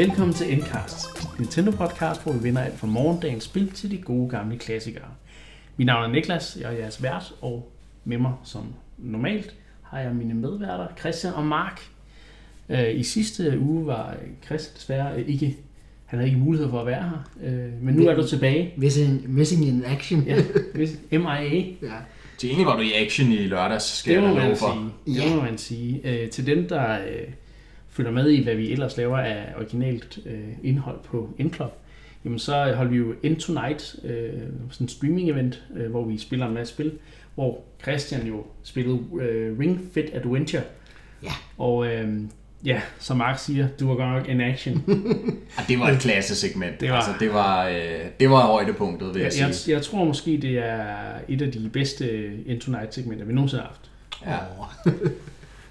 Velkommen til Endcast, Nintendo podcast, hvor vi vinder alt fra morgendagens spil til de gode gamle klassikere. Mit navn er Niklas, jeg er jeres vært, og med mig som normalt har jeg mine medværter Christian og Mark. Øh, I sidste uge var Christian desværre øh, ikke, han havde ikke mulighed for at være her, øh, men nu er du tilbage. Missing, missing in action. Ja, MIA. ja. Til egentlig var du i action i lørdags, skal Det jeg love man for. sige. Det Ja. må man sige. Øh, til dem, der øh, følger med i, hvad vi ellers laver af originalt øh, indhold på Endclub, jamen så holder vi jo End Tonight, øh, sådan en streaming-event, øh, hvor vi spiller en masse spil, hvor Christian jo spillede øh, Ring Fit Adventure. Ja. Og øh, ja, som Mark siger, du var godt nok in action. Ja, det var et klassesegment. Det Det var- altså, det var, øh, det var højdepunktet, vil jeg, jeg, sige. jeg, jeg tror måske, det er et af de bedste End Tonight-segmenter, vi nogensinde har haft. Ja.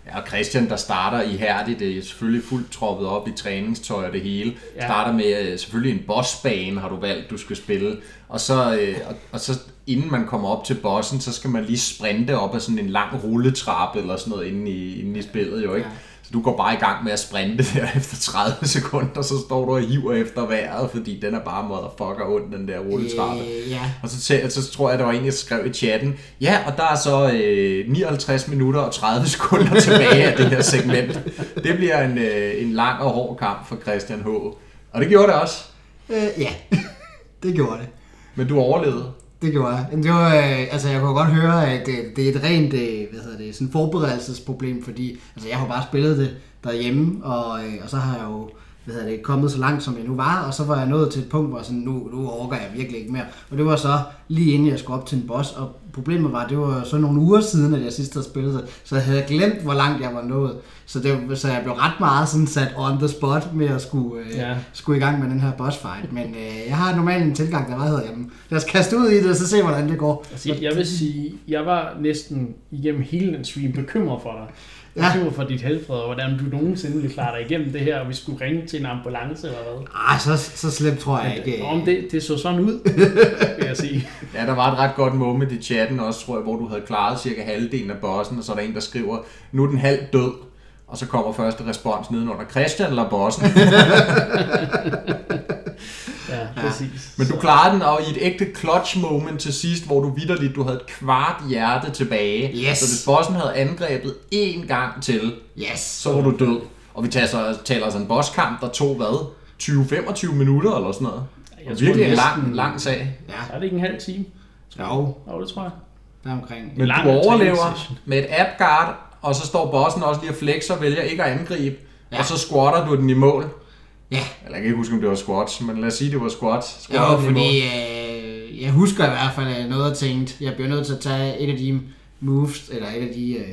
ja, og Christian, der starter ihærdigt, det er selvfølgelig fuldt troppet op i træningstøj og det hele. Ja. Ja. Starter med øh, selvfølgelig en bossbane, har du valgt, du skal spille. Og så, øh, og, og så inden man kommer op til bossen, så skal man lige sprinte op ad sådan en lang rulletrappe eller sådan noget inde i, inde i spillet jo, ikke? Ja. Så du går bare i gang med at sprinte der efter 30 sekunder, så står du og hiver efter vejret, fordi den er bare motherfucker ond, den der rulletrappe. Øh, ja. Og så, tæ- så tror jeg, der var en, der skrev i chatten, ja, og der er så øh, 59 minutter og 30 sekunder tilbage af det her segment. Det bliver en, øh, en lang og hård kamp for Christian H. Og det gjorde det også, Øh, ja, det gjorde det. men du overlevede. Det gjorde jeg. Men det var, øh, altså jeg kunne godt høre, at det, det er et rent øh, hvad hedder det, sådan forberedelsesproblem, fordi altså, jeg har bare spillet det derhjemme, og, øh, og så har jeg jo hvad hedder det, kommet så langt, som jeg nu var, og så var jeg nået til et punkt, hvor sådan, nu, nu overgår jeg virkelig ikke mere. Og det var så lige inden jeg skulle op til en boss, og problemet var, det var så nogle uger siden, at jeg sidst havde spillet så jeg havde glemt, hvor langt jeg var nået. Så, det, så jeg blev ret meget sådan sat on the spot med at skulle, øh, Ja. skulle i gang med den her boss fight. Men øh, jeg har normalt en tilgang, der bare hedder, jamen, lad os kaste ud i det, og så se, hvordan det går. Altså, jeg, jeg vil sige, jeg var næsten igennem hele den stream bekymret for dig. Ja. Bekymret for dit helbred, og hvordan du nogensinde ville klare dig igennem det her, og vi skulle ringe til en ambulance eller hvad. Ah, så, så slemt tror jeg ikke. Om det, det så sådan ud, vil jeg sige. Ja, der var et ret godt moment i chatten også, tror jeg, hvor du havde klaret cirka halvdelen af bossen, og så er der en, der skriver, nu er den halv død. Og så kommer første respons nedenunder, Christian eller bossen? Præcis. Men du klarede den, og i et ægte clutch moment til sidst, hvor du vidderligt, du havde et kvart hjerte tilbage. Yes. Så hvis bossen havde angrebet én gang til, Yes. så var du død. Og vi taler, så, taler altså en bosskamp, der tog hvad? 20-25 minutter eller sådan noget. Jeg tror virkelig en lang, lang sag. Ja, Er det ikke en halv time? jo, Jo, det tror jeg. der omkring. Men du overlever med et app guard, og så står bossen også lige og flexer og vælger ikke at angribe. Ja. Og så squatter du den i mål. Ja, Eller jeg kan ikke huske, om det var squats, men lad os sige, det var squats. jo, den i fordi øh, jeg husker i hvert fald at noget, jeg tænkte, jeg bliver nødt til at tage et af de moves, eller et af de, øh,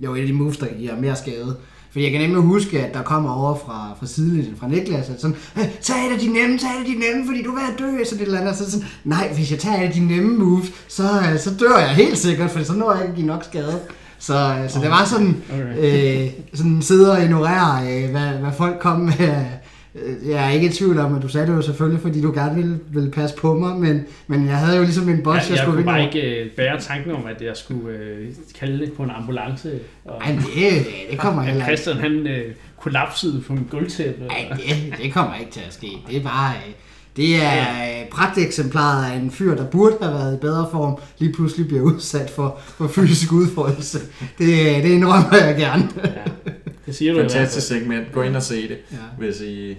jo, et af de moves, der giver mere skade. Fordi jeg kan nemlig huske, at der kommer over fra, fra sidelinjen fra Niklas, at sådan, "Øh, tag et af de nemme, tag et af de nemme, fordi du er ved at dø, sådan et eller andet. Så sådan, nej, hvis jeg tager et af de nemme moves, så, øh, så dør jeg helt sikkert, for så når jeg ikke give nok skade. Så, øh, så det var sådan, Okay. øh, sådan sidde og ignorere, øh, hvad, hvad folk kom med. Øh, Jeg er ikke i tvivl om, at du sagde det jo selvfølgelig, fordi du gerne ville, ville passe på mig, men, men jeg havde jo ligesom en boss, Jeg, jeg, jeg skulle kunne bare ikke øh, bære tanken om, at jeg skulle øh, kalde det på en ambulance. Og, Ej, det, det kommer heller ikke. Christian han øh, kollapsede på en gulvtæppe. Ej, det, det kommer ikke til at ske. Det er bare... øh, Det er øh, pragteksemplaret af en fyr, der burde have været i bedre form, lige pludselig bliver udsat for, for fysisk udfordrelse. Det, det indrømmer jeg gerne. Ja, det siger du. Fantastisk segment. Gå ind og se det, Ja. hvis I...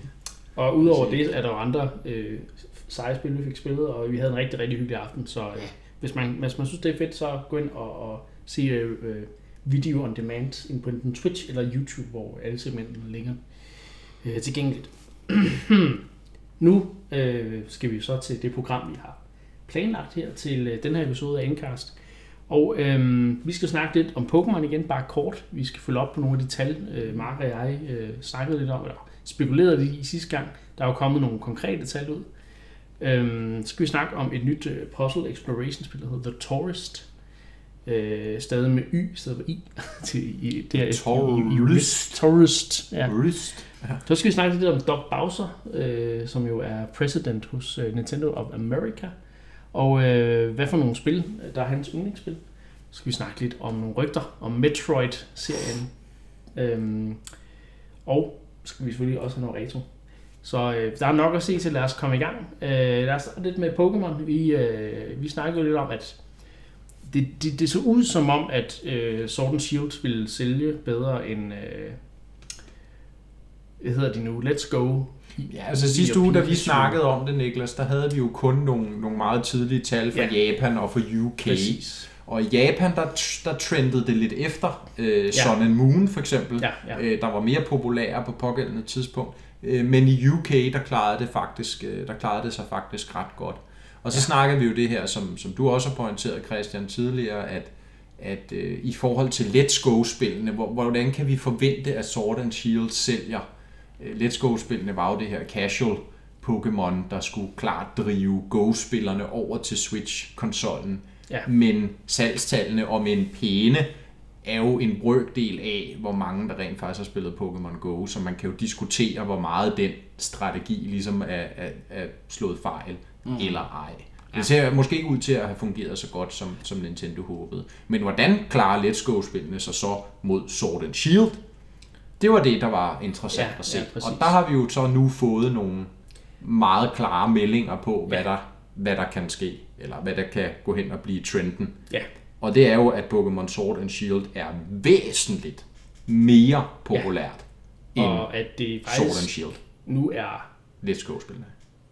Og udover det er der jo andre øh, seje spil, vi fik spillet, og vi havde en rigtig, rigtig hyggelig aften. Så øh, hvis, man, hvis man synes, det er fedt, så gå ind og, og se øh, øh, video on demand ind på enten Twitch eller YouTube, hvor alle segmenterne ligger øh, tilgængeligt. nu øh, skal vi så til det program, vi har planlagt her til øh, den her episode af Endcast. Og øh, vi skal snakke lidt om Pokémon igen, bare kort. Vi skal følge op på nogle af de tal, øh, Mark og jeg øh, snakkede lidt om, eller spekulerede lidt i sidste gang. Der er jo kommet nogle konkrete tal ud. Øhm, så skal vi snakke om et nyt øh, puzzle exploration spil, der hedder The Tourist. Øh, stadig med Y, stedet for I. til, i, det er Tourist. Tourist, ja. Rust. Så skal vi snakke lidt om Doc Bowser, øh, som jo er president hos øh, Nintendo of America. Og øh, hvad for nogle spil, der er hans yndlingsspil. Så skal vi snakke lidt om nogle rygter om Metroid-serien. Øhm, og så skal vi selvfølgelig også have noget retro. Så øh, der er nok at se til, lad os komme i gang. Øh, lad os starte lidt med Pokémon. Vi, øh, vi snakkede lidt om, at det, det, det så ud som om, at øh, Sword and Shield ville sælge bedre end, øh, hvad hedder de nu, Let's Go. Ja, altså sidste uge, da vi snakkede om det, Niklas, der havde vi jo kun nogle, nogle meget tidlige tal fra Ja. ja. Japan og fra UK. Præcis. Og i Japan, der, der trendede det lidt efter øh, Ja. Sun and Moon for eksempel, Ja, ja. Øh, der var mere populære på pågældende tidspunkt. Øh, men i UK, der klarede det faktisk, øh, der klarede det sig faktisk ret godt. Og så ja. snakkede vi jo det her, som, som du også har pointeret, Christian, tidligere, at, at øh, i forhold til Let's Go-spillene, hvor, hvordan kan vi forvente, at Sword and Shield sælger? Øh, Let's Go-spillene var jo det her casual Pokémon, der skulle klart drive Go-spillerne over til Switch-konsollen. Ja. Men salgstallene, om en pæne, er jo en brøkdel af, hvor mange der rent faktisk har spillet Pokémon Go, så man kan jo diskutere, hvor meget den strategi ligesom er, er, er slået fejl, mm. eller ej. Det ser måske ikke ud til at have fungeret så godt, som, som Nintendo håbede. Men hvordan klarer Let's Go-spillene sig så mod Sword and Shield? Det var det, der var interessant Ja, at se. ja, præcis. og der har vi jo så nu fået nogle meget klare meldinger på, hvad, der, hvad der kan ske, eller hvad der kan gå hen og blive trenden. Ja, Og det er jo, at Pokémon Sword and Shield er væsentligt mere populært ja. end og at det Sword and faktisk Shield. nu er Let's Go-spillene.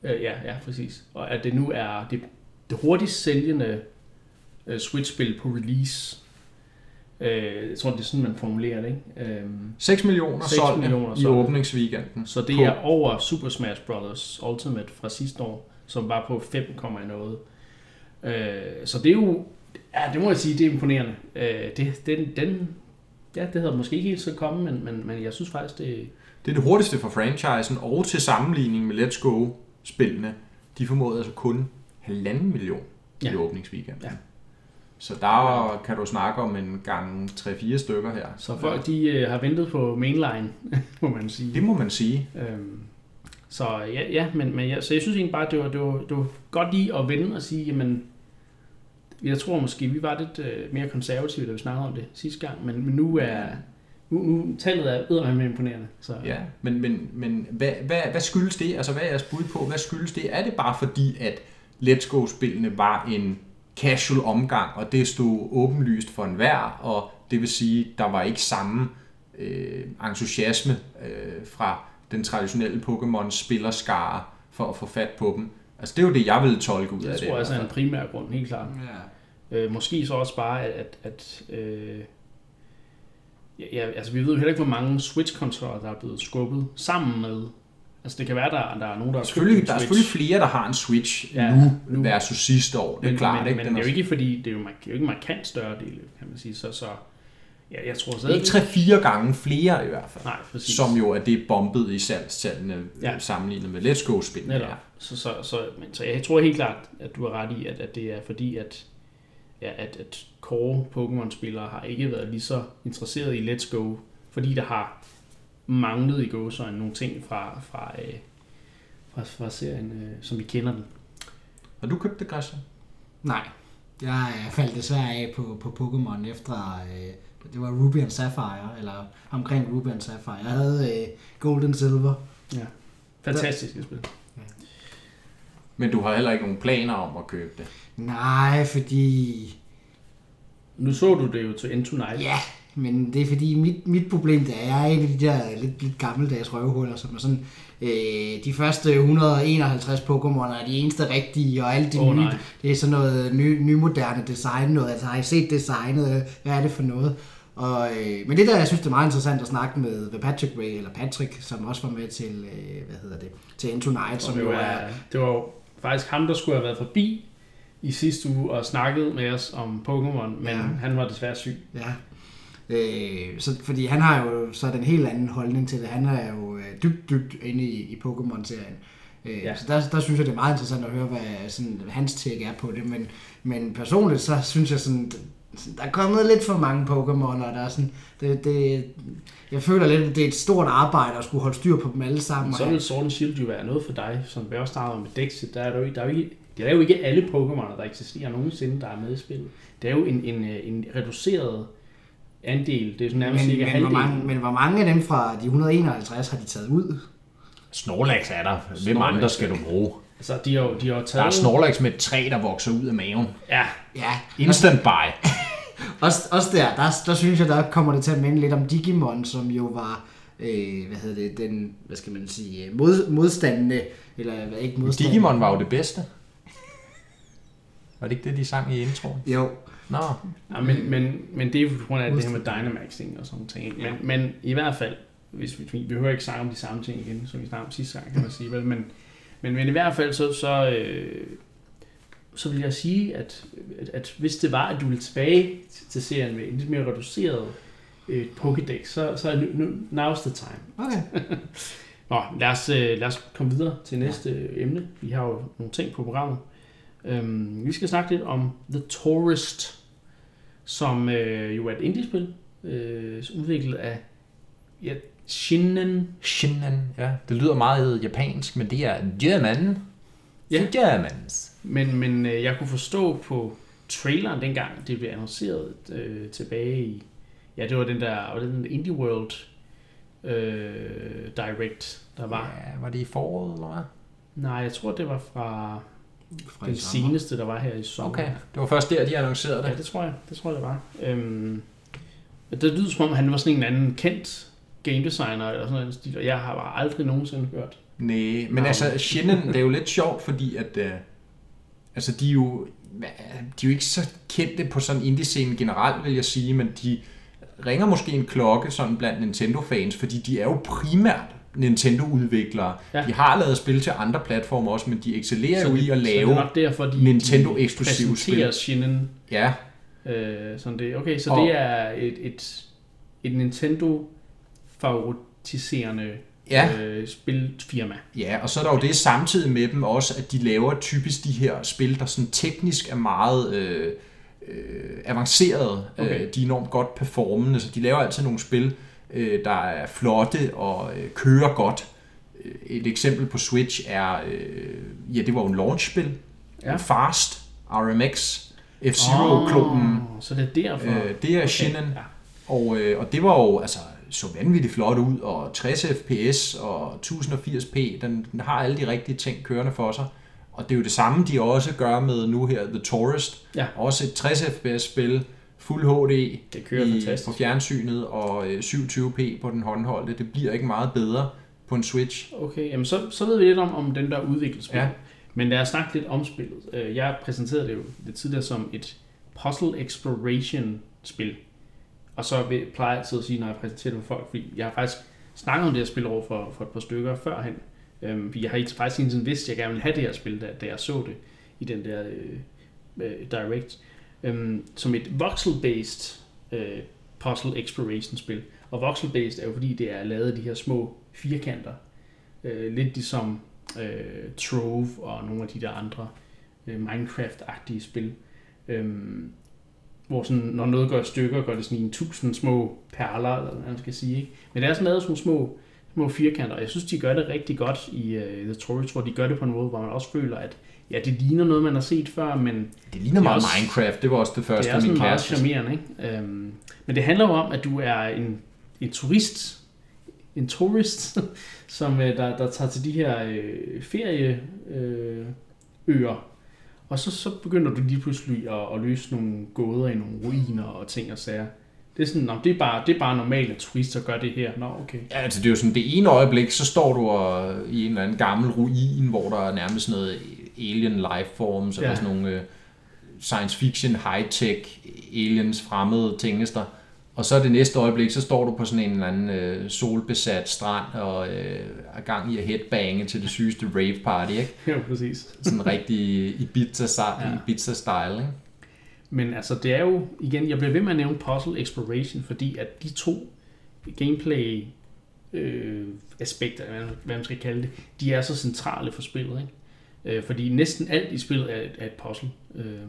Øh, ja, ja, præcis. Og at det nu er det, det hurtigst sælgende øh, Switch-spil på release. Øh, jeg tror, det er sådan, man formulerer det, ikke? Øh, 6 millioner 6 solgte millioner i solgte. åbningsweekenden. så det på- er over Super Smash Bros. Ultimate fra sidste år, som var på 5, noget. Øh, så det er jo, ja, det må jeg sige, det er imponerende. Øh, det, den, den, ja, det havde måske ikke helt så komme, men, men, men jeg synes faktisk, det, Det er det hurtigste for franchisen, og til sammenligning med Let's Go-spillene, de formåede altså kun halvanden million ja. i åbningsweekenden. Ja. Så der kan du snakke om en gang 3-4 stykker her. så folk de øh, har ventet på mainline, må man sige. Det må man sige. Øhm, så ja, ja men, men jeg, så jeg synes egentlig bare, det var, det var, det var godt lige at vende og sige, jamen, jeg tror måske, vi var lidt øh, mere konservative, da vi snakkede om det sidste gang, men, men nu er nu, nu tallet er eddermame imponerende. Så, Ja, men, men, men hvad, hvad, hvad skyldes det? Altså, hvad er jeres bud på? Hvad skyldes det? Er det bare fordi, at Let's Go-spillene var en casual omgang, og det stod åbenlyst for enhver, og det vil sige, der var ikke samme øh, entusiasme øh, fra den traditionelle Pokémon-spillerskare for at få fat på dem. Altså, det er jo det, jeg ville tolke ud af jeg det. tror i altså er en primær grund, helt klart. Ja. Øh, måske så også bare, at, at, at øh, ja, ja, altså vi ved jo heller ikke, hvor mange Switch-kontroller, der er blevet skubbet sammen med. Altså det kan være, der, der er nogen, der har Selvfølgelig, der er selvfølgelig flere, der har en Switch Ja, nu, nu. versus sidste år. Det er men, klart, men, ikke? Men Den det er jo ikke fordi, det er jo, det er jo ikke markant større del, kan man sige. Så, så ja, jeg tror det er stadig... ikke 3-4 gange flere i hvert fald. Nej, præcis. som jo er det bombet i salgstallene Ja. ja. sammenlignet med Let's Go-spillene. Netop. Så, så, så, men, så jeg tror helt klart, at du har ret i, at, at det er fordi, at, ja, at, at core Pokémon-spillere har ikke været lige så interesseret i Let's Go, fordi der har manglet i gåsøjne nogle ting fra, fra, øh, fra, fra serien, øh, som vi kender den. Har du købt det, Christian? Nej, jeg faldt desværre af på, på Pokémon efter, øh, det var Ruby and Sapphire, eller omkring Ruby and Sapphire. Jeg havde øh, Gold and Silver. Ja. Fantastisk spil. Men du har heller ikke nogen planer om at købe det. Nej, fordi... Nu så du det jo til Into Night. Ja, men det er fordi, mit, mit problem det er, er en af de der lidt, lidt gammeldags røvhuller, som er sådan, øh, de første 151 Pokémon er de eneste rigtige, og alt de Åh, nye, nej. det er sådan noget ny, nymoderne design, noget, altså har I set designet, hvad er det for noget? Og, øh, men det der, jeg synes, det er meget interessant at snakke med, med Patrick Ray, eller Patrick, som også var med til, øh, hvad hedder det, til Into Night, som jo er, det var jo faktisk ham, der skulle have været forbi i sidste uge og snakket med os om Pokémon, men ja. han var desværre syg. Ja. Øh, så, fordi han har jo så den helt anden holdning til det. Han er jo øh, dybt, dybt inde i, i Pokémon-serien. Øh, ja. Så der, der synes jeg, det er meget interessant at høre, hvad sådan, hans take er på det. Men, men personligt, så synes jeg sådan, der er kommet lidt for mange Pokémon, og der er sådan, det, det, jeg føler lidt, at det er et stort arbejde at skulle holde styr på dem alle sammen. Så vil Sword and Shield jo være noget for dig, som vi også snakkede om med Dexit. Der er, der, jo, ikke- der er jo ikke, det er jo ikke alle Pokémoner, der eksisterer nogensinde, der er med i spillet. Det er jo en, en, øh, en reduceret andel. Det er sådan nærmest men, cirka men, hvor mange, men hvor mange af dem fra de 151 har de taget ud? Snorlax er der. Hvem Snorlax, andre skal du bruge? Altså, de har jo, de har jo Der taget... er Snorlax med et træ, der vokser ud af maven. Ja, Ja, Instant buy. også, også der, der, der synes jeg, der kommer det til at minde lidt om Digimon, som jo var, øh, hvad hedder det, den, hvad skal man sige, øh, mod, modstandende, eller hvad, ikke modstandende. Digimon var jo det bedste. Var det ikke det, de sang i introen? Jo, Nå, ja men, men, men det er jo på grund af det her med Dynamax ting og sådan ting. Men, men i hvert fald, hvis vi, vi behøver ikke snakke om de samme ting igen, som vi snakkede om sidste gang, kan man sige. Vel? Men, men, men i hvert fald, så, så, øh, så vil jeg sige, at, at, at hvis det var, at du ville tilbage til, til serien med en lidt mere reduceret øh, Pokédex, så, så er nu, nu, now's the time. okay. Nå, lad os, øh, lad os komme videre til næste øh, emne. Vi har jo nogle ting på programmet. Øhm, vi skal snakke lidt om The Tourist, som øh, jo er et indie-spil, øh, udviklet af ja, Shinnen. Shinnen, ja. Det lyder meget japansk, men det er German. Ja. For Germans. Men, men øh, jeg kunne forstå på traileren dengang, det blev annonceret øh, tilbage i... Ja, det var den der, var det den Indie World øh, Direct, der var. Ja, var det i foråret, eller hvad? Nej, jeg tror, det var fra Fra den seneste, der var her i sommer. Okay, det var først der, de annoncerede det. Ja, det tror jeg. Det tror jeg, det var. Øhm, det lyder som om, han var sådan en anden kendt game designer eller sådan noget stil, og jeg har bare aldrig nogensinde hørt. Nej, men altså, Shinnen, det er jo lidt sjovt, fordi at, øh, altså, de er jo, de er jo ikke så kendte på sådan indie-scenen generelt, vil jeg sige, men de ringer måske en klokke sådan blandt Nintendo-fans, fordi de er jo primært Nintendo-udviklere. Ja. De har lavet spil til andre platforme også, men de excellerer jo i at lave, nok derfor, de, Nintendo-eksklusive de præsenterer ja, Øh, sådan det. Okay, så Og- det er et, et, et Nintendo-favoritiserende ja, øh, spilfirma. Ja, og så er der jo det samtidig med dem også, at de laver typisk de her spil, der sådan teknisk er meget øh, øh, avancerede. Okay. Okay. Øh, de er enormt godt performende, så de laver altid nogle spil, øh, der er flotte og øh, kører godt. Øh, Et eksempel på Switch er, øh, ja, det var jo en launchspil. Ja. Fast, RMX, F-Zero-klubben. Oh, så det er derfor. Øh, det er okay. Shinnen. Ja. Og, øh, og det var jo, altså, så vanvittigt flot ud, og 60 fps og 1080p, den, den har alle de rigtige ting kørende for sig. Og det er jo det samme, de også gør med nu her, The Tourist. Ja. Også et 60 fps spil, fuld HD Det kører i, fantastisk. på fjernsynet, og øh, 27p på den håndholdte. Det bliver ikke meget bedre på en Switch. Okay, jamen så, så ved vi lidt om, om den der udviklingsspil. Ja. Men lad os snakke lidt om spillet. Øh, Jeg præsenterede det jo lidt tidligere som et puzzle exploration spil. Og så plejer jeg altid at sige, når jeg præsenterer det for folk, fordi jeg har faktisk snakket om det her spil over for, for et par stykker førhen. Øhm, fordi jeg har ikke- faktisk hele tiden vidst, at jeg gerne ville have det her spil, da, da jeg så det i den der øh, øh, Direct. Øhm, som et voxel-based øh, puzzle exploration spil. Og voxel-based er jo fordi, det er lavet af de her små firkanter. Øh, lidt ligesom øh, Trove og nogle af de der andre øh, Minecraft-agtige spil. Øh, hvor sådan, når noget går i stykker, går det sådan i en tusind små perler, eller hvad man skal sige. Ikke? Men det er sådan lavet som små, små firkanter, og jeg synes, de gør det rigtig godt i øh, uh, The Troll. Jeg tror, de gør det på en måde, hvor man også føler, at ja, det ligner noget, man har set før, men Det ligner Det er meget også- Minecraft, det var også det det første, er sådan min meget kæreste charmerende. Ikke? Øhm, men det handler jo om, at du er en, en turist, en turist, som øh, der, der tager til de her øh, ferieøer, øh, og så, så begynder du lige pludselig at, at løse nogle gåder i nogle ruiner og ting og sager. Det er sådan, nå, det er bare, det er bare normalt, at turister gør det her. Nå, okay. Ja, altså det er jo sådan, det ene øjeblik, så står du og, i en eller anden gammel ruin, hvor der er nærmest noget alien lifeforms, ja. Eller sådan nogle øh, science fiction, high-tech, aliens, fremmede tingester. Og så det næste øjeblik, så står du på sådan en eller anden øh, solbesat strand og øh, er gang i at headbange til det sygeste rave party, ikke? Ja, præcis. Sådan rigtig Ibiza, Ja. style, ikke? Men altså, det er jo, igen, jeg bliver ved med at nævne puzzle exploration, fordi at de to gameplay øh, aspekter, hvad man skal kalde det, de er så centrale for spillet, ikke? Øh, fordi næsten alt i spillet er, et- er et puzzle, øh,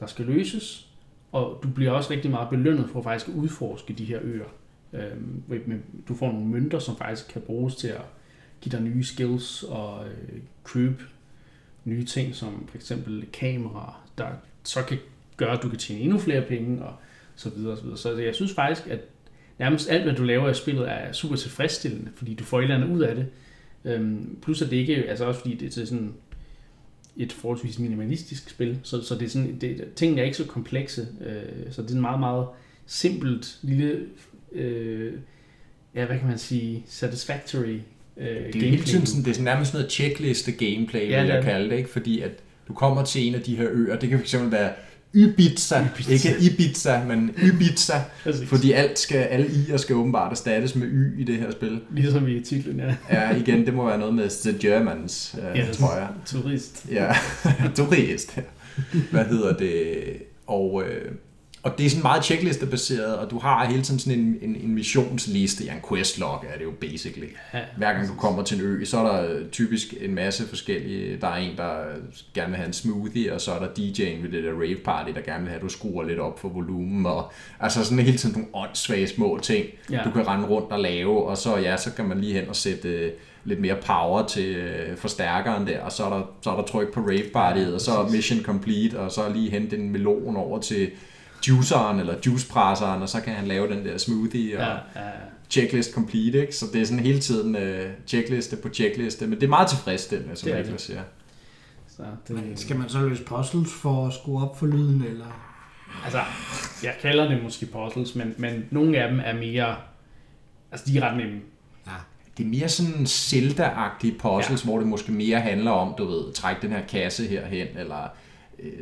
der skal løses, og du bliver også rigtig meget belønnet for faktisk at udforske de her øer. Øh, med- du får nogle mønter, som faktisk kan bruges til at give dig nye skills og øh, købe nye ting, som for eksempel kameraer, der så kan gøre, at du kan tjene endnu flere penge, og så videre, og så videre. Så jeg synes faktisk, at nærmest alt, hvad du laver i spillet, er super tilfredsstillende, fordi du får et eller andet ud af det. Øhm, plus at det ikke, altså også fordi det er sådan et forholdsvis minimalistisk spil, så, så det er sådan, det, tingene er ikke så komplekse, øh, så det er en meget, meget simpelt lille, øh, ja, hvad kan man sige, satisfactory øh, Det er hele tiden sådan, det er sådan nærmest noget checkliste gameplay, Ja, vil jeg kalde det, ikke? fordi at du kommer til en af de her øer, det kan fx være Ibiza, Ibiza. ikke Ibiza, men Ibiza, fordi alt skal, alle i'er skal åbenbart erstattes med y i det her spil. Ligesom i titlen, ja. Ja, igen, det må være noget med The Germans, øh, Ja, tror jeg. Turist. Ja, turist. Hvad hedder det? Og, øh, og det er sådan meget checklistebaseret, og du har hele tiden sådan en, en, en missionsliste, ja, en questlog er det jo basically. Hver gang du kommer til en ø, så er der typisk en masse forskellige. Der er en, der gerne vil have en smoothie, og så er der DJ'en ved det der rave party, der gerne vil have, at du skruer lidt op for volumen. Og, altså sådan hele tiden nogle åndssvage små ting, ja. du kan rende rundt og lave, og så, ja, så kan man lige hen og sætte øh, lidt mere power til øh, forstærkeren der, og så er der, så er der tryk på rave partyet, og så er mission complete, og så lige hente en melon over til juiceren eller juicepresseren, og så kan han lave den der smoothie, og Ja, ja, checklist complete, ikke? Så det er sådan hele tiden uh, checkliste på checkliste, men det er meget tilfredsstillende, som Niklas siger. så det, Skal man så løse puzzles for at skrue op for lyden, eller? Altså, jeg kalder det måske puzzles, men, men nogle af dem er mere... Altså, de er ret nemme. Det er mere sådan Zelda-agtige puzzles, ja. hvor det måske mere handler om, du ved, trække den her kasse herhen, eller øh,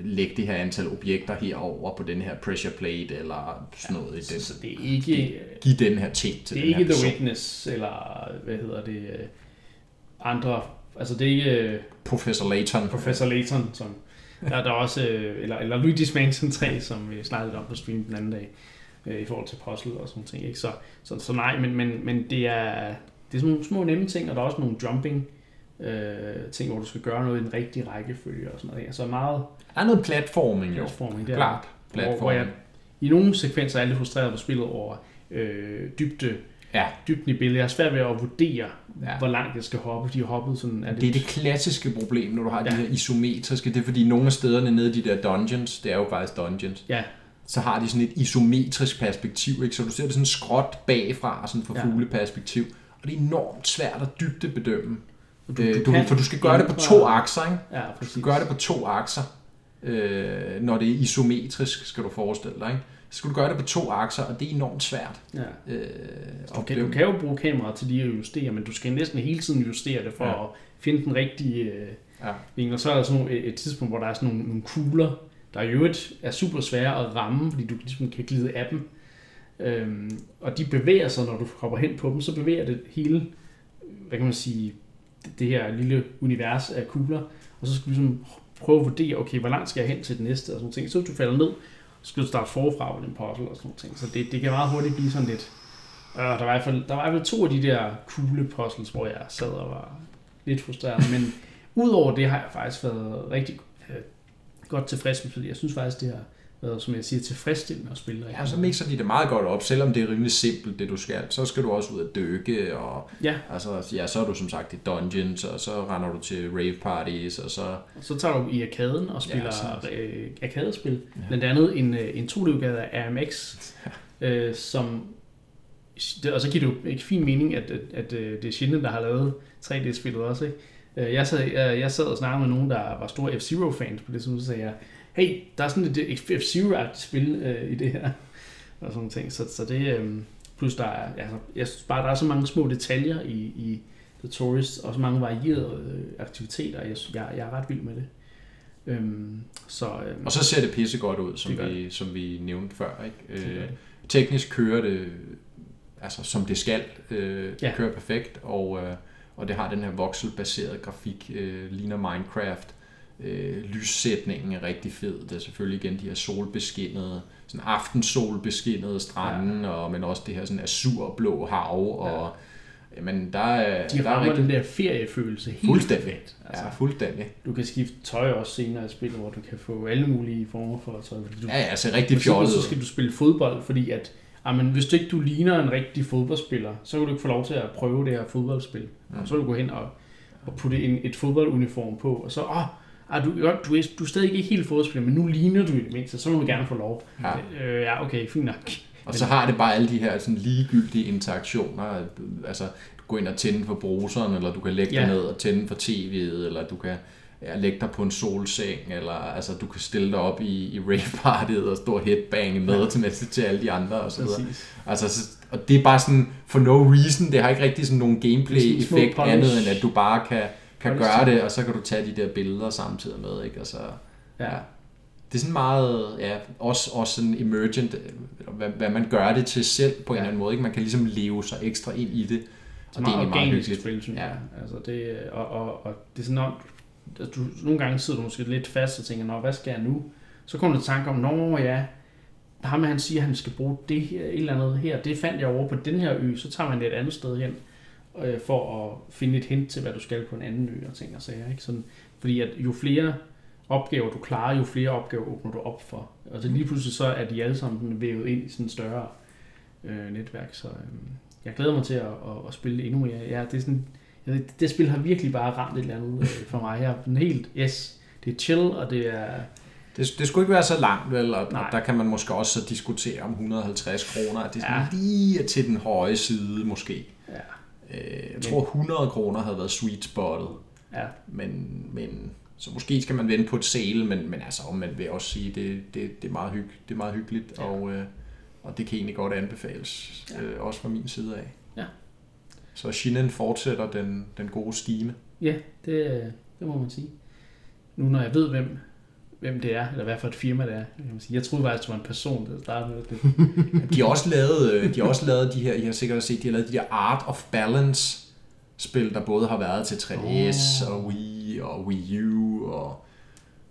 lægge det her antal objekter herover på den her pressure plate, eller sådan noget i Så, den. så det er ikke... Giv den her ting til Det er den ikke her The. Witness, eller hvad hedder det... øh, Andre... Altså, det er ikke øh, Professor Layton. Professor Layton, som... Der er der også... øh, Eller, eller Luigi's Mansion 3, som vi snakkede om på stream den anden dag, øh, i forhold til puzzle og sådan ting. Ikke? Så, så, så nej, men, men, men det er... Det er sådan nogle små nemme ting, og der er også nogle jumping øh, ting, hvor du skal gøre noget i den rigtige rækkefølge og sådan noget. Så meget Der er noget platforming jo. platforming der. Klart. Hvor, hvor Platforming. jeg i nogle sekvenser er lidt frustreret på spillet over øh, dybde, Ja. dybden i billedet. Jeg er svært ved at vurdere, Ja. hvor langt jeg skal hoppe. De har hoppet sådan... Er Det er det klassiske problem, når du har ja. De her isometriske. Det er fordi nogle af stederne nede i de der dungeons, det er jo faktisk dungeons, Ja, så har de sådan et isometrisk perspektiv, ikke? så du ser det sådan skråt bagfra, sådan fra ja. fugleperspektiv. Og det er enormt svært at dybde bedømme. Du, Du, du, du, for du skal gøre det på to akser, ikke? Ja, Du præcis. skal gøre det på to akser, øh, når det er isometrisk, skal du forestille dig. Ikke? Så skal du gøre det på to akser, og det er enormt svært. Ja. Øh, Du kan, du kan jo bruge kameraet til lige at justere, men du skal næsten hele tiden justere det for Ja. at finde den rigtige øh, Ja. vinkel. Og så er der sådan et, et tidspunkt, hvor der er sådan nogle, nogle kugler, der i øvrigt er super svære at ramme, fordi du ligesom kan glide af dem. Øhm, og de bevæger sig, når du hopper hen på dem, så bevæger det hele, hvad kan man sige, det, her lille univers af kugler. Og så skal du ligesom prøve at vurdere, okay, hvor langt skal jeg hen til det næste, og sådan ting. Så hvis du falder ned, så skal du starte forfra med den puzzle og sådan ting. Så det, det kan meget hurtigt blive sådan lidt... Øh, der, var i hvert fald, der var i hvert fald to af de der kugle puzzles, hvor jeg sad og var lidt frustreret. Men udover det har jeg faktisk været rigtig øh, godt tilfreds med fordi Jeg synes faktisk, det har været, som jeg siger, tilfredsstillende at spille. Ja, så mixer de det meget godt op, selvom det er rimelig simpelt, det du skal. Så skal du også ud at dykke, og Ja, altså, ja, så er du som sagt i dungeons, og så render du til rave parties, og så... og så tager du i arkaden og spiller Ja, ja, øh, arkadespil. Ja. Ja. Blandt andet en, øh, en to-udgave af RMX, øh, som... Og så giver det jo ikke fin mening, at, at, at øh, det er Shinne, der har lavet 3D-spillet også. Ikke? Øh, Jeg, sad, jeg, jeg sad og snakkede med nogen, der var store F-Zero-fans på det, så sagde jeg, hey, der er sådan et F-Zero-agtigt spil øh, i det her. Og sådan ting. Så, så det... Øh, plus der er, altså, jeg synes bare, der er så mange små detaljer i, i The Tourist, og så mange varierede øh, aktiviteter. Jeg, jeg, jeg er ret vild med det. Øhm, så, øhm, Og så ser det pisse godt ud, som, Det vi, som vi nævnte før. Ikke? Øh, det. teknisk kører det altså, som det skal. Øh, det Ja. kører perfekt, og, øh, og det har den her voxelbaserede grafik, øh, ligner Minecraft. Øh, lyssætningen er rigtig fed. Det er selvfølgelig igen de her solbeskinnede, sådan aftensolbeskinnede strande, ja. og, men også det her sådan azurblå hav. Og, jamen, der er, De der er rammer rigtig, den der feriefølelse helt Fuldstændig. perfekt. Altså, Ja, fuldstændig. Du kan skifte tøj også senere i spillet, hvor du kan få alle mulige former for tøj. Fordi du, Ja, ja, for rigtig fjollet så skal du spille fodbold, fordi at jamen, hvis du ikke du ligner en rigtig fodboldspiller, så kan du ikke få lov til at prøve det her fodboldspil. Mm. Og så kan du gå hen og, og putte en, et fodbolduniform på, og så, åh, ah, du, godt, du, er, du er stadig ikke helt fodboldspiller, men nu ligner du i det mindste, så må du gerne få lov. Ja. Øh, ja, okay, fint nok. Og så har det bare alle de her sådan ligegyldige interaktioner. Altså, du gå ind og tænde for bruseren, eller du kan lægge Ja. dig ned og tænde for tv'et, eller du kan ja, lægge dig på en solseng, eller altså, du kan stille dig op i, i rave-partiet og stå og headbange med ja. til, næste til alle de andre og så videre. Altså, så, og det er bare sådan, for no reason, det har ikke rigtig sådan nogen gameplay-effekt andet, end at du bare kan, kan polish gøre det, og så kan du tage de der billeder samtidig med, ikke? Altså, Ja. det er sådan meget, ja, også, også sådan emergent, hvad, hvad man gør det til selv på en Ja. eller anden måde, ikke? Man kan ligesom leve sig ekstra ind i det, og det er meget meget organisk hyggeligt. spil, synes Ja. jeg. Altså det, og, og, og det er sådan, at du, nogle gange sidder du måske lidt fast og tænker, Nå, hvad skal jeg nu? Så kommer du i tanke om, Nå ja, ham han siger, at han skal bruge det her, et eller andet her, det fandt jeg over på den her ø, så tager man det et andet sted hen, øh, for at finde et hint til, hvad du skal på en anden ø og ting og sager. Ikke? Sådan, fordi at jo flere opgaver du klarer, jo flere opgaver åbner du op for. Og så lige pludselig så er de alle sammen vævet ind i sådan et større øh, netværk. Så øh, jeg glæder mig til at, at, at spille endnu mere. Ja, det, er sådan, ja, det, det spil har virkelig bare ramt et eller andet øh, for mig. Jeg er helt, yes, det er chill, og det er... Det, det skulle ikke være så langt, vel? Og, og Nej. der kan man måske også så diskutere om 150 kroner, at det sådan Ja. ja. lige er til den høje side, måske. Ja, Øh, Jeg tror 100 kroner havde været sweet spottet, ja, men, men så måske skal man vente på et sale, men, men altså, man vil også sige, det, det, det, er, meget hygg, det er meget hyggeligt, Ja. og, øh, og det kan egentlig godt anbefales, Ja. ja. øh, også fra min side af. Ja. Så Shinen fortsætter den, den gode stime. ja det, det må man sige. Nu når jeg ved, hvem, hvem det er, eller hvad for et firma det er. Jeg troede faktisk, det var en person, der startede med det. De har også lavet, øh, de har også lavet de her, I har sikkert set, de har lavet de der Art of Balance spil, der både har været til 3DS Åh. og Wii og Wii U og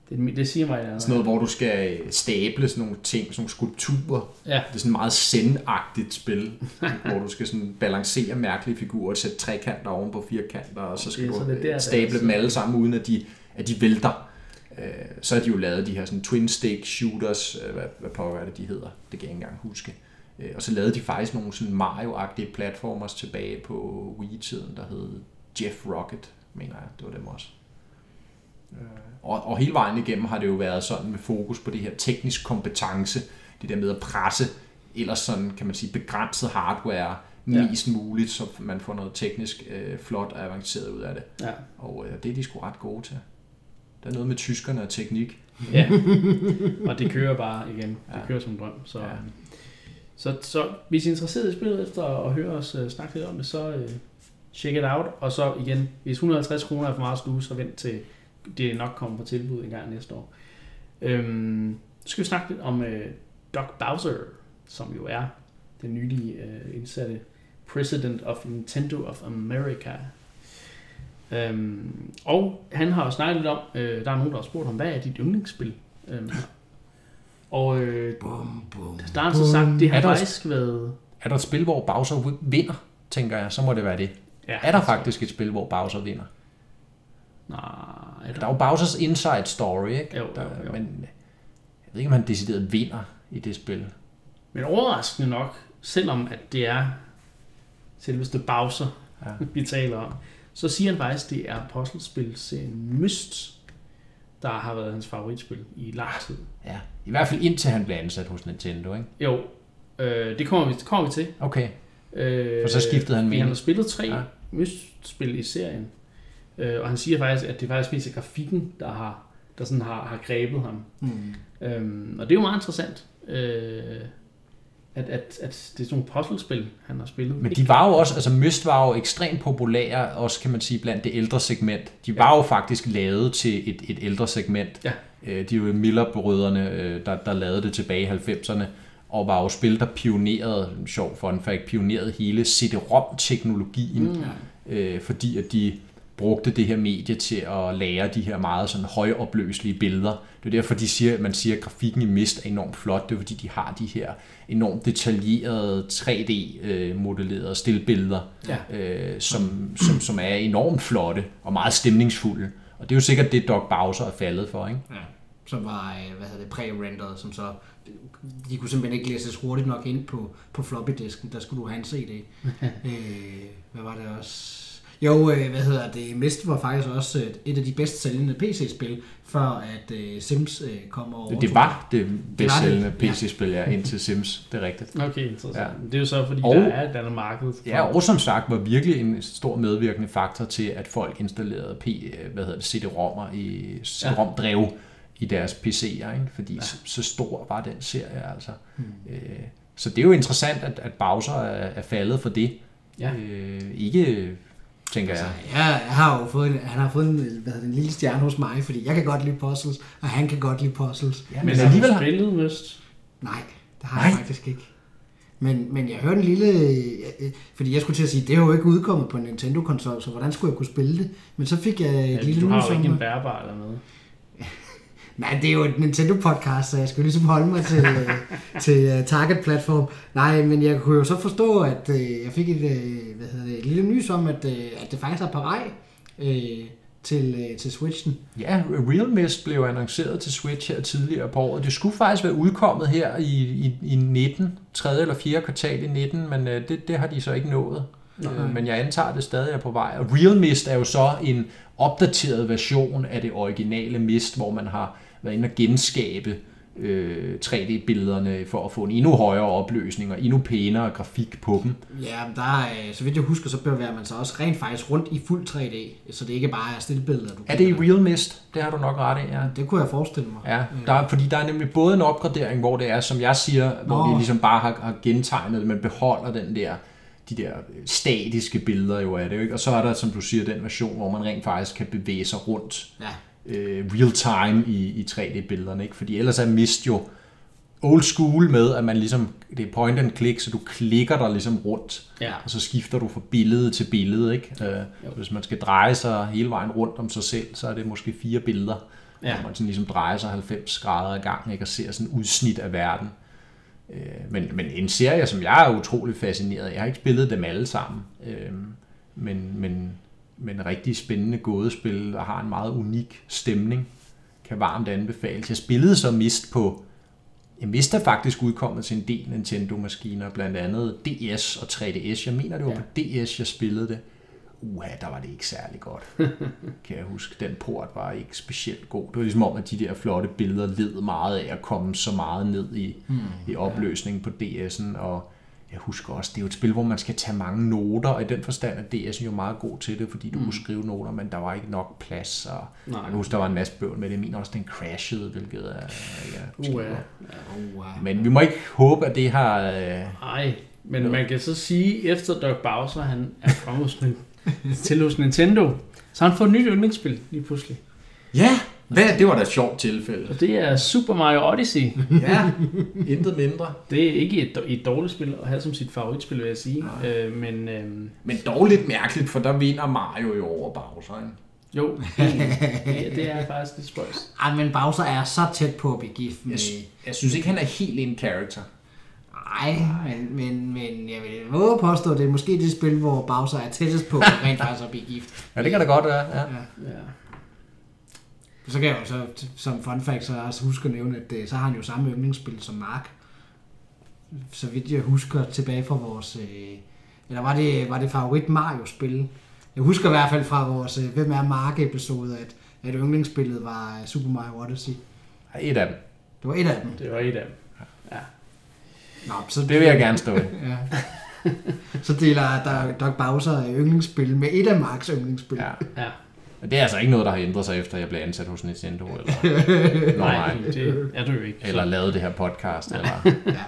Det, det siger mig, at sådan noget, hvor du skal stable sådan nogle ting, sådan nogle skulpturer. Ja, Det er sådan et meget zen-agtigt spil, hvor du skal sådan balancere mærkelige figurer, sætte trekanter oven på firkanter, og så skal du så det er der, er stable dem alle sammen, uden at de, at de vælter. Øh, Så har de jo lavet de her sådan twin stick shooters, øh, hvad, hvad pokker er det, de hedder, det kan jeg ikke engang huske. Øh, Og så lavede de faktisk nogle sådan Mario-agtige platformers tilbage på Wii-tiden, der hed Jeff Rocket, mener jeg, det var dem også. Øh, Og, og hele vejen igennem har det jo været sådan med fokus på det her teknisk kompetence, det der med at presse ellers sådan, kan man sige, begrænset hardware Ja. mest muligt, så man får noget teknisk øh, flot og avanceret ud af det. ja. Og øh, det er de sgu ret gode til. Der er noget med tyskerne og teknik. Ja, og det kører bare igen. Det Ja. kører som en drøm. Så, Ja. så, så hvis I er interesseret i spillet efter at høre os uh, snakke lidt om det, så uh, check it out. Og så igen, hvis 150 kroner er for meget at sluge, så vent til det nok kommer på tilbud en gang næste år. Øhm, så skal vi snakke lidt om uh, Doc Bowser, som jo er den nylige uh, indsatte President of Nintendo of America. Øhm, og han har jo snakket lidt om, øh, der er nogen, der har spurgt ham, hvad er dit yndlingsspil? Øhm, og øh, Bum, bum, der har han så sagt, det har Er der- faktisk været... Er der et spil, hvor Bowser vinder, tænker jeg, så må det være det. Ja, Er der faktisk et spil, hvor Bowser vinder? Nej, er Der er jo Bowsers Inside Story, ikke? Jo, der, jo, jo. Men jeg ved ikke, om han decideret vinder i det spil. Men overraskende nok, selvom at det er selveste Bowser, Ja. vi taler om, så siger han faktisk, at det er puzzlespilserien Myst, der har været hans favoritspil i lang tid. Ja. I hvert fald indtil han blev ansat hos Nintendo, ikke? Jo, øh, det, kommer vi, det kommer vi til. Okay. Øh, For så skiftede han mening. Han har spillet tre Ja. Myst-spil i serien. Øh, og han siger faktisk, at det er faktisk mest er grafikken, der har, der sådan har, har grebet ham. Mm. Øhm, og det er jo meget interessant, øh, at, at, at det er sådan nogle puzzlespil, han har spillet. Men de var jo også, altså Myst var jo ekstremt populære, også kan man sige, blandt det ældre segment. De var jo faktisk lavet til et, et ældre segment. Ja. Øh, De er jo Miller-brødrene, øh, der, der lavede det tilbage i 90'erne, og var jo spil, der pionerede, sjov fun fact, pionerede hele CD-ROM-teknologien, Mm. øh, fordi at de brugte det her medie til at lære de her meget sådan højopløselige billeder. Det er derfor, de siger, at man siger, at grafikken i Mist er enormt flot. Det er fordi, de har de her enormt detaljerede 3D-modellerede stillbilleder, Ja. øh, som, som, som er enormt flotte og meget stemningsfulde. Og det er jo sikkert det, Doc Bowser er faldet for, ikke? Ja, som var, øh, hvad hedder det, pre-renderet, som så, de kunne simpelthen ikke læses hurtigt nok ind på, på floppy disken, der skulle du have en CD. øh, hvad var det også? Jo, øh, hvad hedder det? Mist var faktisk også øh, et af de bedst sælgende PC-spil, før at øh, Sims øh, kom over. Det, var det bedst sælgende ja. PC-spil, ja, indtil Sims, det er rigtigt. Okay, interessant. Ja. Ja. Det er jo så, fordi Og- der er et andet marked. For, Ja, og som sagt var virkelig en stor medvirkende faktor til, at folk installerede P, hvad hedder det, CD-rommer i CD-rom-drev i deres PC'er, ikke? fordi ja. så, så stor var den serie altså. Mm. Øh, så det er jo interessant, at, at Bowser er, er faldet for det. Ja. Øh, ikke, tænker jeg. Ja, jeg har jo fået en, han har fået en, hvad hedder en lille stjerne hos mig, fordi jeg kan godt lide puzzles, og han kan godt lide puzzles. Ja, Men alligevel har spillet Myst. Nej, det har jeg Nej. faktisk ikke. Men, men jeg hørte en lille... øh, Fordi jeg skulle til at sige, det er jo ikke udkommet på en Nintendo-konsol, så hvordan skulle jeg kunne spille det? Men så fik jeg et Ja, lille du har jo ikke en bærbar eller noget. Nej, det er jo et Nintendo-podcast, så jeg skulle ligesom holde mig til, til uh, Target-platform. Nej, men jeg kunne jo så forstå, at uh, jeg fik et, uh, hvad hedder det, et lille nys om, at, uh, at det faktisk er på vej uh, til, uh, til Switchen. Ja, Real Mist blev annonceret til Switch her tidligere på året. Det skulle faktisk være udkommet her i, i, i 19, tredje eller fjerde kvartal i 19, men øh, det, det har de så ikke nået. Øh, men jeg antager, at det stadig er på vej. Og Real Mist er jo så en opdateret version af det originale Mist, hvor man har været inde og genskabe øh, 3D-billederne for at få en endnu højere opløsning og endnu pænere grafik på dem. Ja, men der er, øh, så vidt jeg husker, så bevæger man sig også rent faktisk rundt i fuld 3D, så det ikke bare er stillbilleder, du Er det i Real Mist? Det har du nok ret i, ja. Det kunne jeg forestille mig. Ja, der er, fordi der er nemlig både en opgradering, hvor det er, som jeg siger, hvor Nå. de ligesom bare har, har gentegnet det, men beholder den der, de der statiske billeder jo af det, ikke? og så er der, som du siger, den version, hvor man rent faktisk kan bevæge sig rundt Ja. Øh, real time i, i 3D-billederne, ikke? fordi ellers er Mist jo old school med, at man ligesom, det er point and click, så du klikker dig ligesom rundt, Ja. og så skifter du fra billede til billede, ikke? Øh, hvis man skal dreje sig hele vejen rundt om sig selv, så er det måske fire billeder, ja. Hvor man sådan ligesom drejer sig 90 grader ad gangen, ikke? Og ser sådan udsnit af verden. Øh, men, men en serie, som jeg er utrolig fascineret af, jeg har ikke spillet dem alle sammen, øh, men, men, men rigtig spændende gådespil, der har en meget unik stemning, kan varmt anbefales. Jeg spillede så Mist på jeg Mist er faktisk udkommet til en del Nintendo-maskiner, blandt andet DS og 3DS. Jeg mener, det var ja. på DS, jeg spillede det. Uha, der var det ikke særlig godt, kan jeg huske. Den port var ikke specielt god. Det var ligesom om, at de der flotte billeder led meget af at komme så meget ned i, hmm, i opløsningen på DS'en. Og jeg husker også, det er jo et spil, hvor man skal tage mange noter, og i den forstand er DS'en jo meget god til det, fordi du mm. kunne skrive noter, men der var ikke nok plads. Og Nej. jeg kan huske, der var en masse bøvl med det. Mener også, den crashede, hvilket er... Ja, Uh. Oh, wow. men vi må ikke håbe, at det har... Øh, Ej, men man kan så sige, efter Doug Bowser han er kommet til hos Nintendo, så har han fået et nyt yndlingsspil lige pludselig. Ja, hvad, det var da et sjovt tilfælde. Og det er Super Mario Odyssey. Ja, intet mindre. Det er ikke et, et dårligt spil at have som sit favoritspil, vil jeg sige. Øh, men øh, Men dog lidt mærkeligt, for der vinder Mario jo over Bowser. Ikke? jo, ja, det er faktisk lidt spøjs. Ej, men Bowser er så tæt på at blive gift med... Jeg, sy- jeg synes ikke, han er helt en character. Ej, men, men, men jeg vil våge at påstå, at det er måske det spil, hvor Bowser er tættest på at rent faktisk at blive gift. Ja, det kan da godt være. Ja. Ja. Ja. Så kan jeg jo så, som fun fact, så også huske at nævne, at øh, så har han jo samme yndlingsspil som Mark. Så vidt jeg husker tilbage fra vores... Øh, eller var det, var det favorit Mario-spil? Jeg husker i hvert fald fra vores øh, Hvem er Mark-episode, at, at yndlingsspillet var Super Mario Odyssey. Et af dem. Det var et af dem. Det var et af dem. Ja. Nå, så Det vil jeg gerne stå i. Ja. så deler der Doc Bowser yndlingsspil med et af Marks yndlingsspil. Ja. ja. Men det er altså ikke noget, der har ændret sig, efter jeg blev ansat hos Nintendo, eller, Nå, Nej, nej. det er du jo ikke. eller lavet det her podcast. Eller, ja.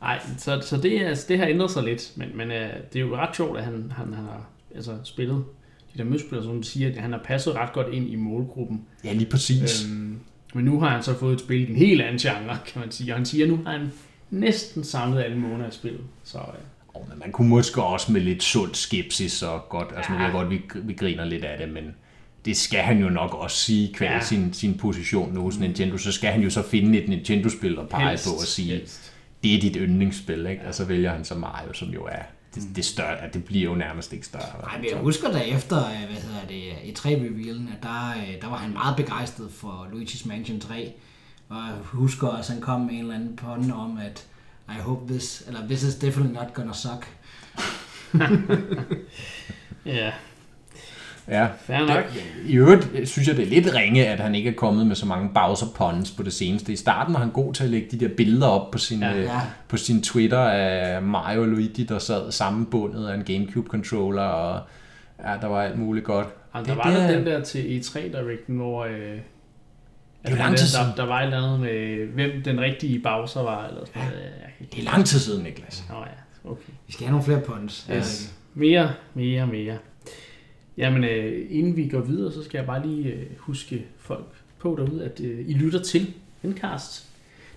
Nej, så, så det, er, det har ændret sig lidt, men, men øh, det er jo ret sjovt, at han, han, han har altså, spillet de der mødspillere, som siger, at han har passet ret godt ind i målgruppen. ja, lige præcis. Øhm, men nu har han så fået et spil i en helt anden genre, kan man sige. Og han siger, at nu har han næsten samlet alle måneder af spillet. Så øh, Og men man kunne måske også med lidt sund skepsis og godt, altså nu ved jeg godt, vi, vi griner lidt af det, men det skal han jo nok også sige, kvæl Ja. ja. sin, sin position nu hos Nintendo, så skal han jo så finde et Nintendo-spil at pege helst, på og sige, helst. det er dit yndlingsspil, ikke? og så vælger han så Mario, som jo er, det, det, større, at det bliver jo nærmest ikke større. Ej, men jeg husker da efter, øh, hvad hedder det, i 3 revealen at der, øh, der var han meget begejstret for Luigi's Mansion 3. Og jeg husker også, at han kom med en eller anden pånd om, at I hope this, eller this is definitely not gonna suck. Ja, Ja. Fair nok. I øvrigt øh, synes jeg, det er lidt ringe, at han ikke er kommet med så mange Bowser puns på det seneste. I starten var han god til at lægge de der billeder op på sin, Ja. ja, Ja. på sin Twitter af Mario og Luigi, der sad sammenbundet af en Gamecube-controller, og ja, der var alt muligt godt. Jamen, der Det- var det der er- den der til E3 Directen, hvor... Øh, er jo at lang tid der, siden. der var et eller andet med, hvem den rigtige Bowser var, eller sådan noget. Det er lang tid siden, Niklas. Nå ja, okay. Vi skal have nogle flere puns. Yes. Mere, mere, mere. Jamen, øh, inden vi går videre, så skal jeg bare lige øh, huske folk på derude, at øh, I lytter til Endcast,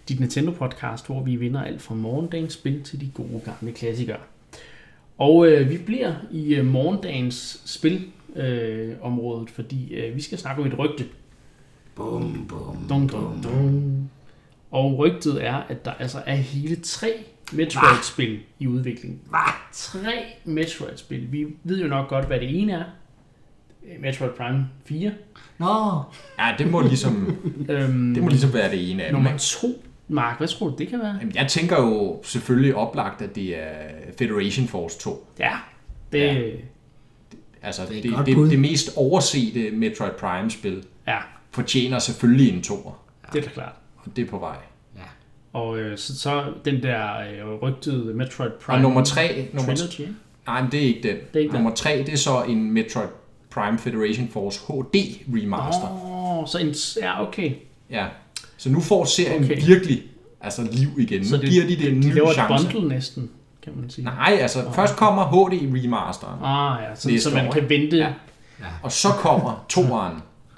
dit Nintendo-podcast, hvor vi vinder alt fra morgendagens spil til de gode gamle klassikere. Og øh, vi bliver i øh, morgendagens spilområdet, øh, området, fordi øh, vi skal snakke om et rygte. Bum, bum, Dun, dun, dun. Og rygtet er, at der altså er hele tre Metroid-spil i udvikling. Tre Metroid-spil. Vi ved jo nok godt, hvad det ene er. Øh, Metroid Prime 4. Nå, Ja, det må ligesom, Øhm, det må ligesom være det ene af dem. nummer ikke? to. Mark, hvad tror du, det kan være? Jamen, Jeg tænker jo selvfølgelig oplagt, at det er Federation Force 2. Ja, det, Ja. ja. Altså, Det er det, et det, godt det, det mest oversete Metroid Prime-spil ja, fortjener selvfølgelig en toer. det er da klart. Og det er på vej. Og øh, så, så den der øh, rygtede Metroid Prime Og nummer tre, nummer, Trilogy. nej, men det er ikke den. er ikke nummer tre, det er så en Metroid Prime Federation Force HD remaster. Åh, oh, så en, ja, okay. Ja. Så nu får serien Okay. virkelig altså liv igen. Så nu giver de det en de ny laver et chance. bundle næsten, kan man sige. Nej, altså først kommer HD remasteren, Ah ja, så, Næste så man år, kan vente. Ja. og så kommer toeren.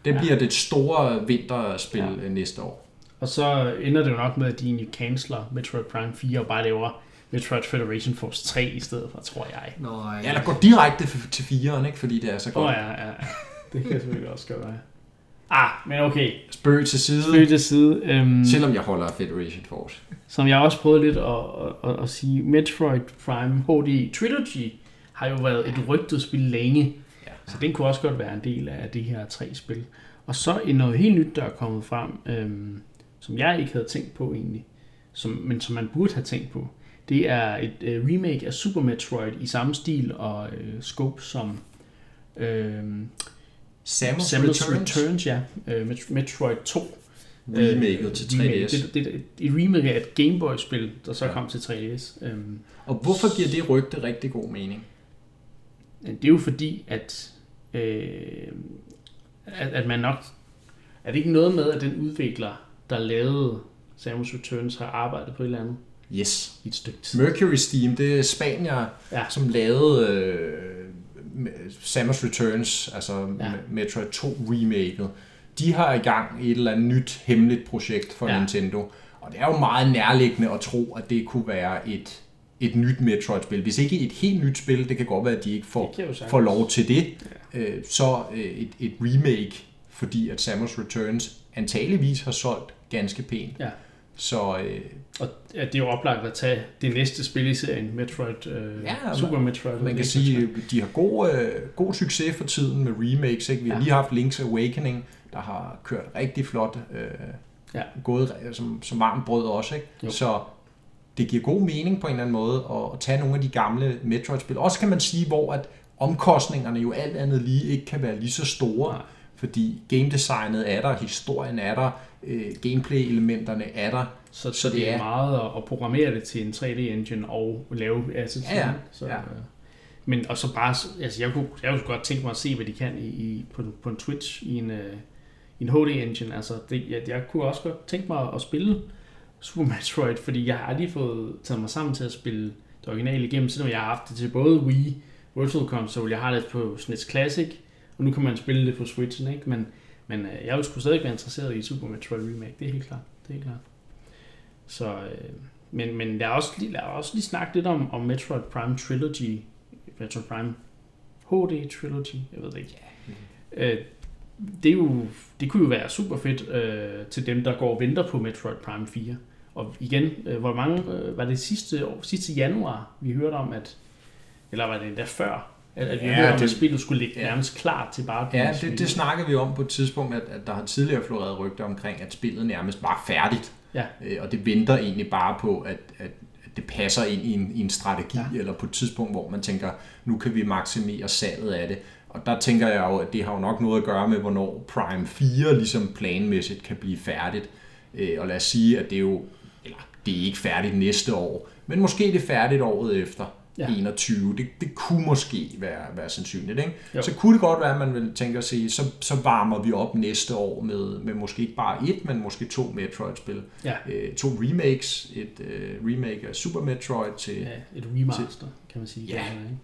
Det Ja. bliver det store vinterspil Ja. ja. næste år. Og så ender det jo nok med, at de egentlig canceler Metroid Prime 4 og bare laver Metroid Federation Force 3 i stedet for, tror jeg. Nå, ja. Eller går direkte til fireren, ikke? fordi det er så Åh godt. oh, ja, ja. Det kan selvfølgelig også godt være. Ah, men okay. Spøg til side, Spøg til side. Øhm, selvom jeg holder af Federation Force. som jeg også prøvede lidt at, at, at, at sige, Metroid Prime HD Trilogy har jo været et rygtet spil længe. Ja. Så den kunne også godt være en del af det her tre spil. Og så en noget helt nyt, der er kommet frem, øhm, som jeg ikke havde tænkt på egentlig, som, men som man burde have tænkt på. Det er et øh, remake af Super Metroid i samme stil og øh, scope som øhm, Samus, Samus Returns, Returns, ja. Øh, Met- Metroid 2. remaket til 3DS. remake. Det, det, det, et remake af et Game Boy-spil, der så Ja. kom til 3DS. Øhm, Og hvorfor giver det rygte rigtig god mening? det er jo fordi, at, øh, at, at man nok... Er det ikke noget med, at den udvikler, der lavede Samus Returns, har arbejdet på et eller andet Yes. i et stykke tid? Mercury Steam, det er Spanier, Ja. som lavede øh, Samus Returns, altså Ja. ja. Metroid 2 remaket. De har i gang et eller andet nyt hemmeligt projekt for Ja. ja. Nintendo. Og det er jo meget nærliggende at tro, at det kunne være et, et nyt Metroid-spil. Hvis ikke et helt nyt spil, det kan godt være, at de ikke får, får lov til det, øh, så øh, et, et remake, fordi at Samus Returns antageligvis har solgt ganske pænt. Ja. Så øh, Og at det er jo oplagt at tage det næste spil i serien, Metroid, øh, Ja, Super Metroid. Man kan sige, at de har god, øh, god succes for tiden med remakes. Ikke? Vi har Ja. lige haft Link's Awakening, der har kørt rigtig flot. Øh, Ja. Gået som, som varmt brød også. Ikke? Jo. Så det giver god mening på en eller anden måde at, at tage nogle af de gamle Metroid-spil. Også kan man sige, hvor at omkostningerne jo alt andet lige ikke kan være lige så store. Nej. Fordi game designet er der, historien er der, øh, gameplay-elementerne er der. Så, Så det det er er- meget at, at programmere det til en 3D-engine og lave assets. Ja, ja. Så, Ja. øh, Men og så bare, altså jeg kunne, jeg kunne godt tænke mig at se, hvad de kan i, i på, på en Twitch i en, øh, i en HD-engine. Altså det, jeg, jeg kunne også godt tænke mig at spille Super Metroid, fordi jeg har aldrig fået taget mig sammen til at spille det originale igennem, selvom jeg har haft det til både Wii, Virtual Console, jeg har det på SNES Classic, og nu kan man spille det på Switchen, ikke? Men, men øh, jeg vil sgu stadig være interesseret i Super Metroid Remake, det er helt klart. Det er helt klart. Så, øh, men, men lad os, lige, lad os lige snakke lidt om, om Metroid Prime Trilogy, Metroid Prime HD Trilogy, jeg ved det ikke. Øh, det, er jo, det kunne jo være super fedt øh, til dem, der går og venter på Metroid Prime 4. Og igen, øh, hvor mange, øh, var det sidste, år, sidste januar, vi hørte om, at, eller var det endda før, at, at vi Ja, om, at det- spillet skulle ligge ja. nærmest klar til bare Ja, det, det ud. snakker vi om på et tidspunkt, at, at der har tidligere floreret rygter omkring, at spillet nærmest var færdigt. Ja. Øh, og det venter egentlig bare på, at, at, det passer ind i en, i en strategi, Ja. eller på et tidspunkt, hvor man tænker, nu kan vi maksimere salget af det. Og og der tænker jeg jo, at det har jo nok noget at gøre med, hvornår Prime 4 ligesom planmæssigt kan blive færdigt. Øh, og lad os sige, at det er jo, eller det er ikke færdigt næste år, men måske det er færdigt året efter. Ja. Ja. 21. Det, det kunne måske være, være sandsynligt. Ikke? Jo. Så kunne det godt være, at man vil tænke at sige, så, så varmer vi op næste år med, med måske ikke bare et, men måske to Metroid-spil. Ja. Øh, to remakes. Et øh, remake af Super Metroid til... Ja, et remaster, kan man sige. Ja. Ikke?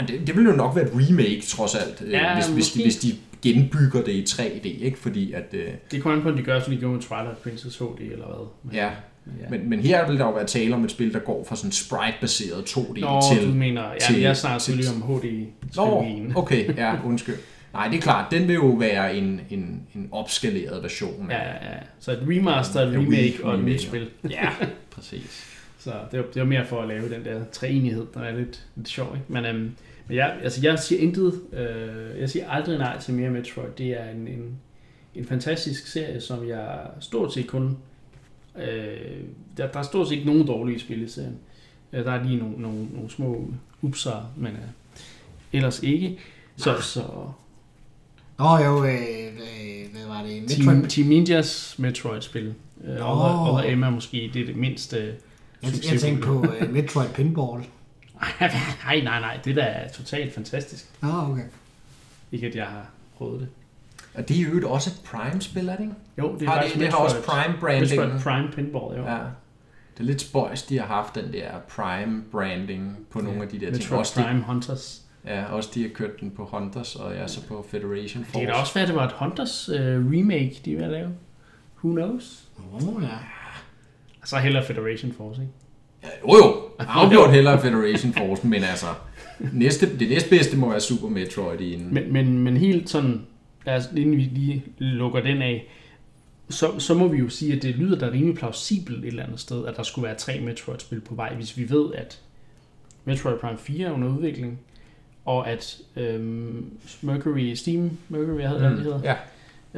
Ja, det, det vil jo nok være et remake, trods alt, øh, Ja, hvis, hvis, måske. de, hvis de genbygger det i 3D, ikke? Fordi at... Øh, Det kommer an på, om de gør, som de gjorde med Twilight Princess HD, eller hvad. Men, ja, ja. men, men her vil der jo være tale om et spil, der går fra sådan sprite-baseret 2D Nå, til... du mener, ja, til- jeg snakker selvfølgelig om HD Nå, okay, ja, undskyld. Nej, det er klart, den vil jo være en, en, en opskaleret version Ja, af... ja, ja. Så et remaster, et Ja, remake og et remake, nyt ja. spil. Ja, præcis. Så det var, det var mere for at lave den der treenighed, der er lidt, lidt sjov. Ikke? Men, øhm, men jeg, altså, jeg siger intet, øh, jeg siger aldrig nej til mere Metroid. Det er en, en, en fantastisk serie, som jeg stort set kun... Øh, der, der er stort set ikke nogen dårlige spil i serien. Øh, der er lige nogle, nogle, nogle små upser, men øh, ellers ikke. Så, så Nå jo, øh, øh, hvad var det? Team, Metroid, Team Ninjas Metroid-spil. Øh, og, og Emma måske, det er det mindste jeg, jeg succesfulde. tænkte på øh, Metroid Pinball. nej, nej, nej, det der er totalt fantastisk. Nå, okay. Ikke at jeg har prøvet det. Og det er jo også et Prime-spil, er det ikke? Jo, det er Har faktisk det, det har også Prime-branding. Metroid Prime Pinball, jo. Ja. Det er lidt spøjs, de har haft den der Prime-branding på nogle af de der ting. Metroid Også de, Prime Hunters. ja, også de har kørt den på Hunters, og ja, så på Federation Force. Det kan da også være, at det var et Hunters uh, remake, de er at lave. Who knows? Nå, ja. Og så heller Federation Force, ikke? Ja, jo jo, afgjort hellere Federation Force, men altså, næste, det næstbedste må være Super Metroid i en... Men, men, men helt sådan, lad os, inden vi lige lukker den af, så, så må vi jo sige, at det lyder da rimelig plausibelt et eller andet sted, at der skulle være tre Metroid-spil på vej, hvis vi ved, at Metroid Prime 4 er under udvikling, og at øhm, Mercury, Steam Mercury, hvad hedder det, det hedder, Ja,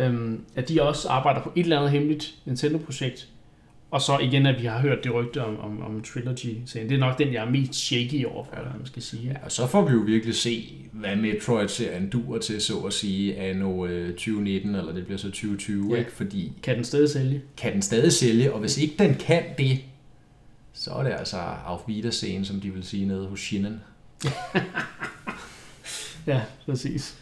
øhm, at de også arbejder på et eller andet hemmeligt Nintendo-projekt. Og så igen, at vi har hørt det rygte om, om, om Trilogy-serien. Det er nok den, jeg er mest shaky over for, hvad man skal sige. ja, og så får vi jo virkelig se, hvad Metroid-serien duer til, så at sige, af nu 2019, eller det bliver så 2020, Ja. ikke? Fordi Kan den stadig sælge? kan den stadig sælge, og hvis ikke den kan det, så er det altså auf Wiedersehen, som de vil sige nede hos Shinnen. Ja, præcis.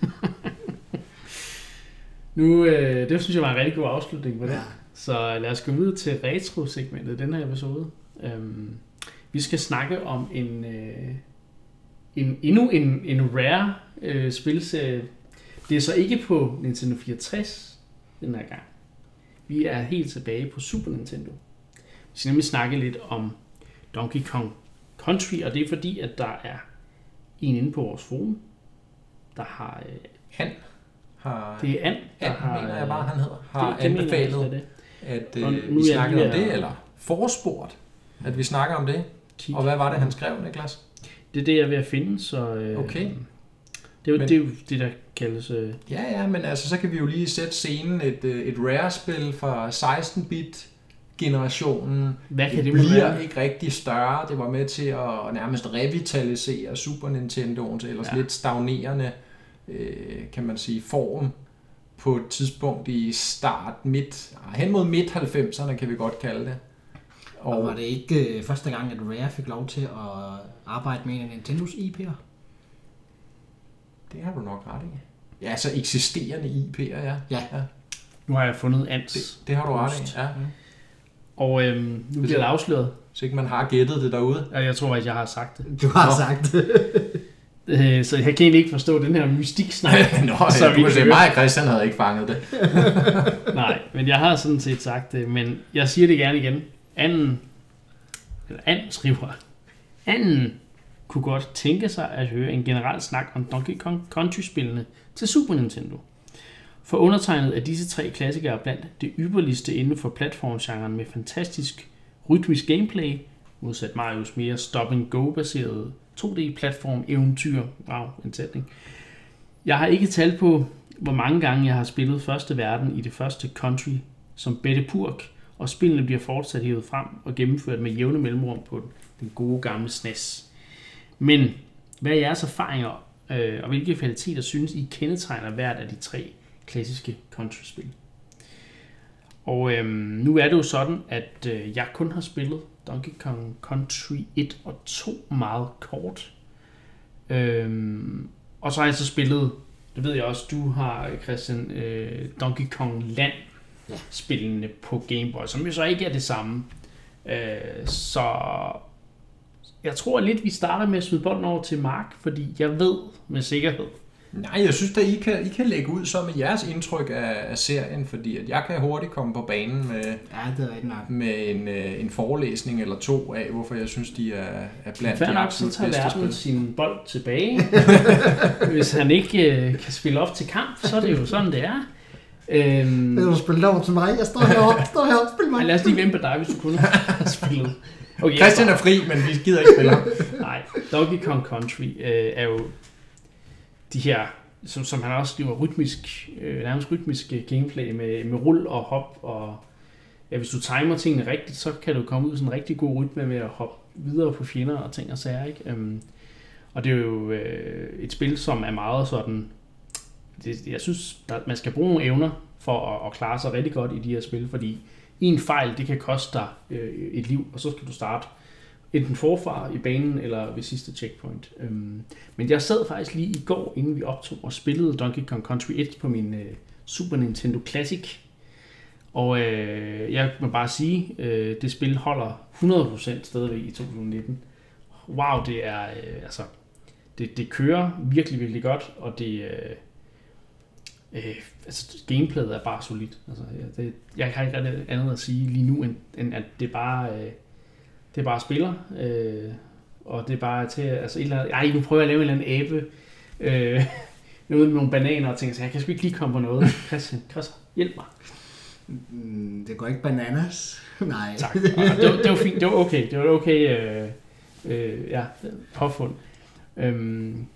nu, øh, det synes jeg var en rigtig god afslutning på det. Ja. Så lad os gå videre til retro-segmentet i den her episode. Øhm, vi skal snakke om en, øh, en endnu en, en rare øh, spilserie. Det er så ikke på Nintendo 64 den her gang. Vi er helt tilbage på Super Nintendo. Vi skal nemlig snakke lidt om Donkey Kong Country, og det er fordi, at der er en inde på vores forum, der har... Øh, Han har, det er An, der han har... mener jeg bare, han hedder, har det, anbefalet, det det. At øh, vi lige om det, eller forespurgt, at vi snakker om det. Kig. Og hvad var det, han skrev, Niklas? Det er det, jeg er ved at finde, så... Øh, Okay. Det er, jo, Men- det er jo det, der kaldes... Øh, Ja, ja, men altså, så kan vi jo lige sætte scenen. Et, øh, et Rare-spil fra 16-bit generationen. hvad kan det det, bliver være? ikke rigtig større. Det var med til at nærmest revitalisere Super Nintendoens ellers ja. lidt stagnerende, øh, kan man sige, form på et tidspunkt i start, midt, hen mod midt 90'erne, kan vi godt kalde det. Og var det ikke øh, første gang, at Rare fik lov til at arbejde med en af Nintendos IP'er? det har du nok ret i. Ja, altså eksisterende IP'er, ja. Ja. ja. Nu har jeg fundet Ants. Det, det har du ret i, ja. Og øhm, nu bliver det afsløret. Så ikke man har gættet det derude. Og jeg tror, at jeg har sagt det. Du har Nå. sagt. Øh, så jeg kan egentlig ikke forstå den her mystiksnak. Nå, Så du kan se, mig og Christian havde ikke fanget det. Nej, men jeg har sådan set sagt det. Men jeg siger det gerne igen. Anden, eller Anden skriver, Anden kunne godt tænke sig at høre en generel snak om Donkey Kong Country-spillene til Super Nintendo. For undertegnet er disse tre klassikere blandt det ypperligste inden for platformgenren med fantastisk rytmisk gameplay, modsat Marios mere stop-and-go-baserede 2D-platform eventyr. Wow, en sætning. Jeg har ikke talt på, hvor mange gange jeg har spillet første verden i det første country som Bette Purk, og spillene bliver fortsat hævet frem og gennemført med jævne mellemrum på den gode gamle SNES. Men hvad er jeres erfaringer øh, og hvilke kvaliteter synes I kendetegner hvert af de tre klassiske country-spil. Og øhm, nu er det jo sådan, at øh, jeg kun har spillet Donkey Kong Country 1 og 2 meget kort. Øhm, og så har jeg så spillet, det ved jeg også, du har, Christian, øh, Donkey Kong Land spillene på Game Boy, som jo så ikke er det samme. Øh, så jeg tror lidt, vi starter med at smide bolden over til Mark, fordi jeg ved med sikkerhed, Nej, jeg synes da, I kan, I kan lægge ud så med jeres indtryk af, af serien, fordi at jeg kan hurtigt komme på banen med, Ja, det er nok. med en, øh, en forelæsning eller to af, hvorfor jeg synes, de er, er blandt Fair de nok, så absolut tager bedste verden spil. sin bold tilbage. Hvis han ikke øh, kan spille op til kamp, så er det jo sådan, det er. Øhm, Vil du spille over til mig? Jeg står heroppe, står heroppe, spil mig. ej, lad os lige vente på dig, hvis du kunne have spillet. Okay, Christian er fri, men vi gider ikke spille ham. Nej, Donkey Kong Country øh, er jo de her, som, som han også skriver, rytmisk, øh, nærmest rytmisk øh, gameplay med, med rull og hop, og ja, hvis du timer tingene rigtigt, så kan du komme ud i sådan en rigtig god rytme med at hoppe videre på fjender og ting og sager, ikke? Øhm, og det er jo øh, et spil, som er meget sådan, det, jeg synes, der, man skal bruge nogle evner for at, at klare sig rigtig godt i de her spil, fordi en fejl, det kan koste dig øh, et liv, og så skal du starte enten forfra i banen eller ved sidste checkpoint. Øhm, men jeg sad faktisk lige i går, inden vi optog og spillede Donkey Kong Country 1 på min øh, Super Nintendo Classic. Og øh, jeg må bare sige, øh, det spil holder 100% stadigvæk i 2019. Wow, det er øh, altså det, det kører virkelig, virkelig godt, og det øh, øh, altså, gameplayet er bare solidt. Altså, jeg, det, jeg har ikke rigtig andet at sige lige nu, end, end at det bare øh, det er bare spiller, øh, og det er bare til, altså et eller andet, ej, nu prøver jeg at lave en eller anden abe, øh, noget med nogle bananer og ting, så jeg kan sgu ikke lige komme på noget. Christian, Christian, hjælp mig. Mm, det går ikke bananas. Nej. Tak. Og det, var, det var fint, det var okay, det var okay, øh, øh, ja, påfund. Øhm,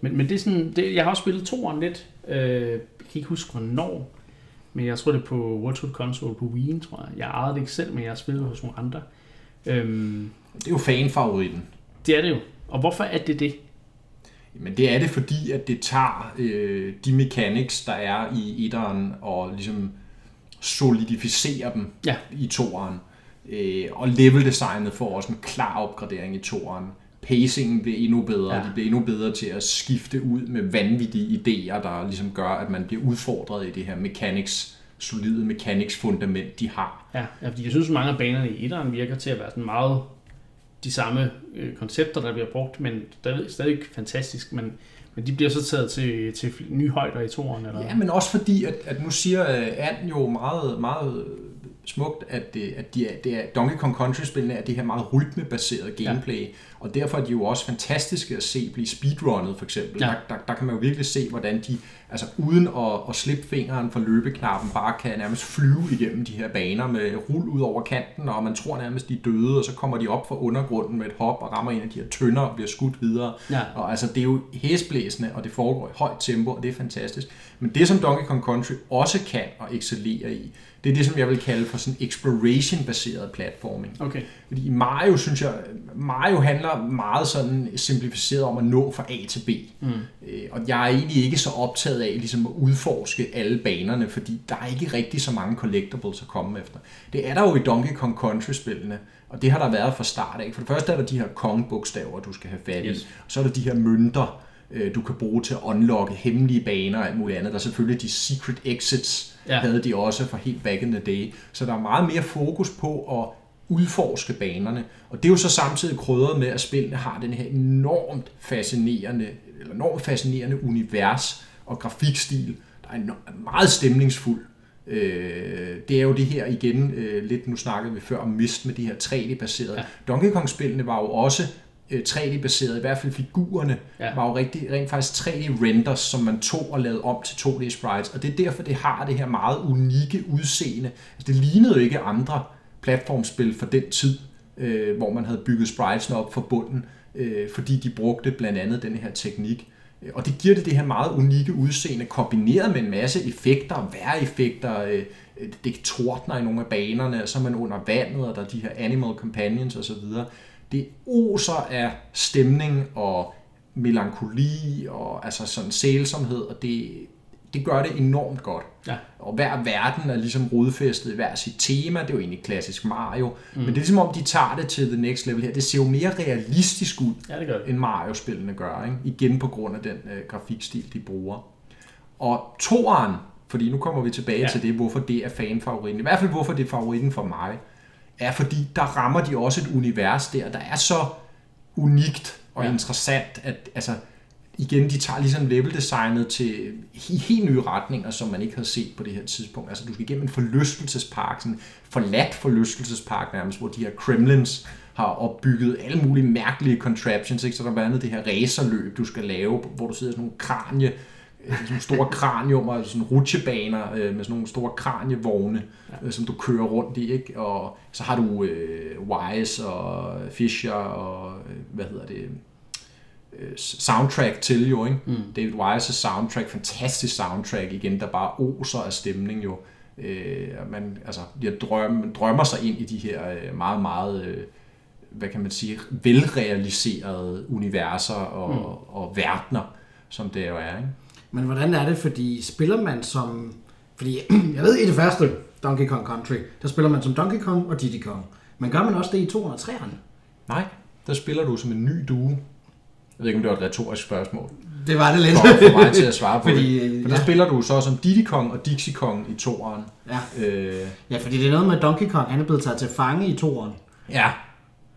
men, men det er sådan, det, jeg har også spillet toeren lidt, øh, jeg kan ikke huske hvornår, men jeg tror det er på World Tour Console på Wii, tror jeg. Jeg ejede det ikke selv, men jeg har spillet hos nogle andre. Øhm, Det er jo fanfavoritten. det er det jo. Og hvorfor er det det? Men det er det, fordi at det tager øh, de mechanics, der er i etteren, og ligesom solidificerer dem Ja. i toeren. Øh, og leveldesignet får også en klar opgradering i toeren. Pacingen bliver endnu bedre, Ja. de bliver endnu bedre til at skifte ud med vanvittige idéer, der ligesom gør, at man bliver udfordret i det her mechanics, solide mechanics fundament, de har. Ja, ja fordi jeg synes, at mange af banerne i etteren virker til at være sådan meget de samme øh, koncepter, der bliver brugt, men stadig, stadig fantastisk, men, men de bliver så taget til, til nye højder i toeren, eller? Ja, men også fordi, at, at nu siger uh, Ann jo meget, meget øh, smukt, at, det, at de er, det er Donkey Kong Country-spillene er det her meget rytmebaseret gameplay, ja. Og derfor er de jo også fantastiske at se blive speedrunnet, for eksempel. Ja. Der, der, der kan man jo virkelig se, hvordan de, altså uden at, at slippe fingeren fra løbeknappen, bare kan nærmest flyve igennem de her baner med rul ud over kanten, og man tror nærmest, de er døde, og så kommer de op fra undergrunden med et hop og rammer en af de her tønder og bliver skudt videre. Ja. Og altså, det er jo hæsblæsende, og det foregår i højt tempo, og det er fantastisk. Men det, som Donkey Kong Country også kan og excellerer i, det er det, som jeg vil kalde for sådan exploration-baseret platforming. Okay. Fordi Mario, synes jeg, Mario handler meget sådan simplificeret om at nå fra A til B. Mm. Øh, Og jeg er egentlig ikke så optaget af ligesom at udforske alle banerne, fordi der er ikke rigtig så mange collectibles at komme efter. Det er der jo i Donkey Kong Country-spillene, og det har der været fra start af. For det første er der de her Kong-bogstaver, du skal have fat i. Yes. Yes. Så er der de her mønter, øh, du kan bruge til at unlocke hemmelige baner og alt muligt andet. Der er selvfølgelig de secret exits, ja. havde de også fra helt back in the day. Så der er meget mere fokus på at udforske banerne. Og det er jo så samtidig krydret med, at spillene har den her enormt fascinerende, eller enormt fascinerende univers og grafikstil, der er enormt, meget stemningsfuld. Øh, det er jo det her igen, øh, lidt nu snakkede vi før om Mist med de her 3D-baserede. Ja. Donkey Kong-spillene var jo også øh, 3D-baseret, i hvert fald figurerne ja. var jo rigtig, rent faktisk 3D-renders, som man tog og lavede om til 2D-sprites, og det er derfor, det har det her meget unikke udseende. Altså, det lignede jo ikke andre platformspil for den tid, øh, hvor man havde bygget spritesene op for bunden, øh, fordi de brugte blandt andet den her teknik. Øh, og det giver det det her meget unikke udseende, kombineret med en masse effekter, vejreffekter, øh, øh det tordner i nogle af banerne, og så er man under vandet, og der er de her animal companions osv. Det oser af stemning og melankoli og altså sådan sælsomhed, og det, det gør det enormt godt. Ja. Og hver verden er ligesom rodfæstet i hver sit tema. Det er jo egentlig klassisk Mario. Mm. Men det er ligesom om, de tager det til the next level her. Det ser jo mere realistisk ud, Ja, det gør det. end Mario-spillene gør. Ikke? Igen på grund af den øh, grafikstil, de bruger. Og toeren, fordi nu kommer vi tilbage Ja. til det, hvorfor det er fanfavoritten. I hvert fald hvorfor det er favoritten for mig. Er fordi, der rammer de også et univers der, der er så unikt og ja. interessant, at altså, igen, de tager ligesom leveldesignet til he- helt nye retninger, som man ikke havde set på det her tidspunkt. Altså, du skal igennem en forlystelsespark, sådan en forladt forlystelsespark nærmest, hvor de her kremlins har opbygget alle mulige mærkelige contraptions, ikke? så der er blandt andet det her racerløb, du skal lave, hvor du sidder i sådan nogle kranje, øh, sådan nogle store kraniummer, altså sådan rutsjebaner øh, med sådan nogle store kranievogne, ja. øh, som du kører rundt i, ikke? og så har du øh, Wise og Fisher og, øh, hvad hedder det, soundtrack til jo, ikke? Mm. David Wise' soundtrack, fantastisk soundtrack igen, der bare oser af stemning jo. Øh, og man, altså, jeg drømmer, man drømmer sig ind i de her øh, meget, meget, øh, hvad kan man sige, velrealiserede universer og, mm. og verdener, som det jo er, ikke? Men hvordan er det, fordi spiller man som... Fordi jeg ved, i det første Donkey Kong Country, der spiller man som Donkey Kong og Diddy Kong. Men gør man også det i 203'erne? Nej, der spiller du som en ny due. Jeg ved ikke, om det var et retorisk spørgsmål. Det var det lidt. For, for mig til at svare på Fordi, det. For der ja. spiller du så som Diddy Kong og Dixie Kong i toeren. Ja. Øh, ja, fordi det er noget med Donkey Kong, han er blevet taget til fange i toeren. ja,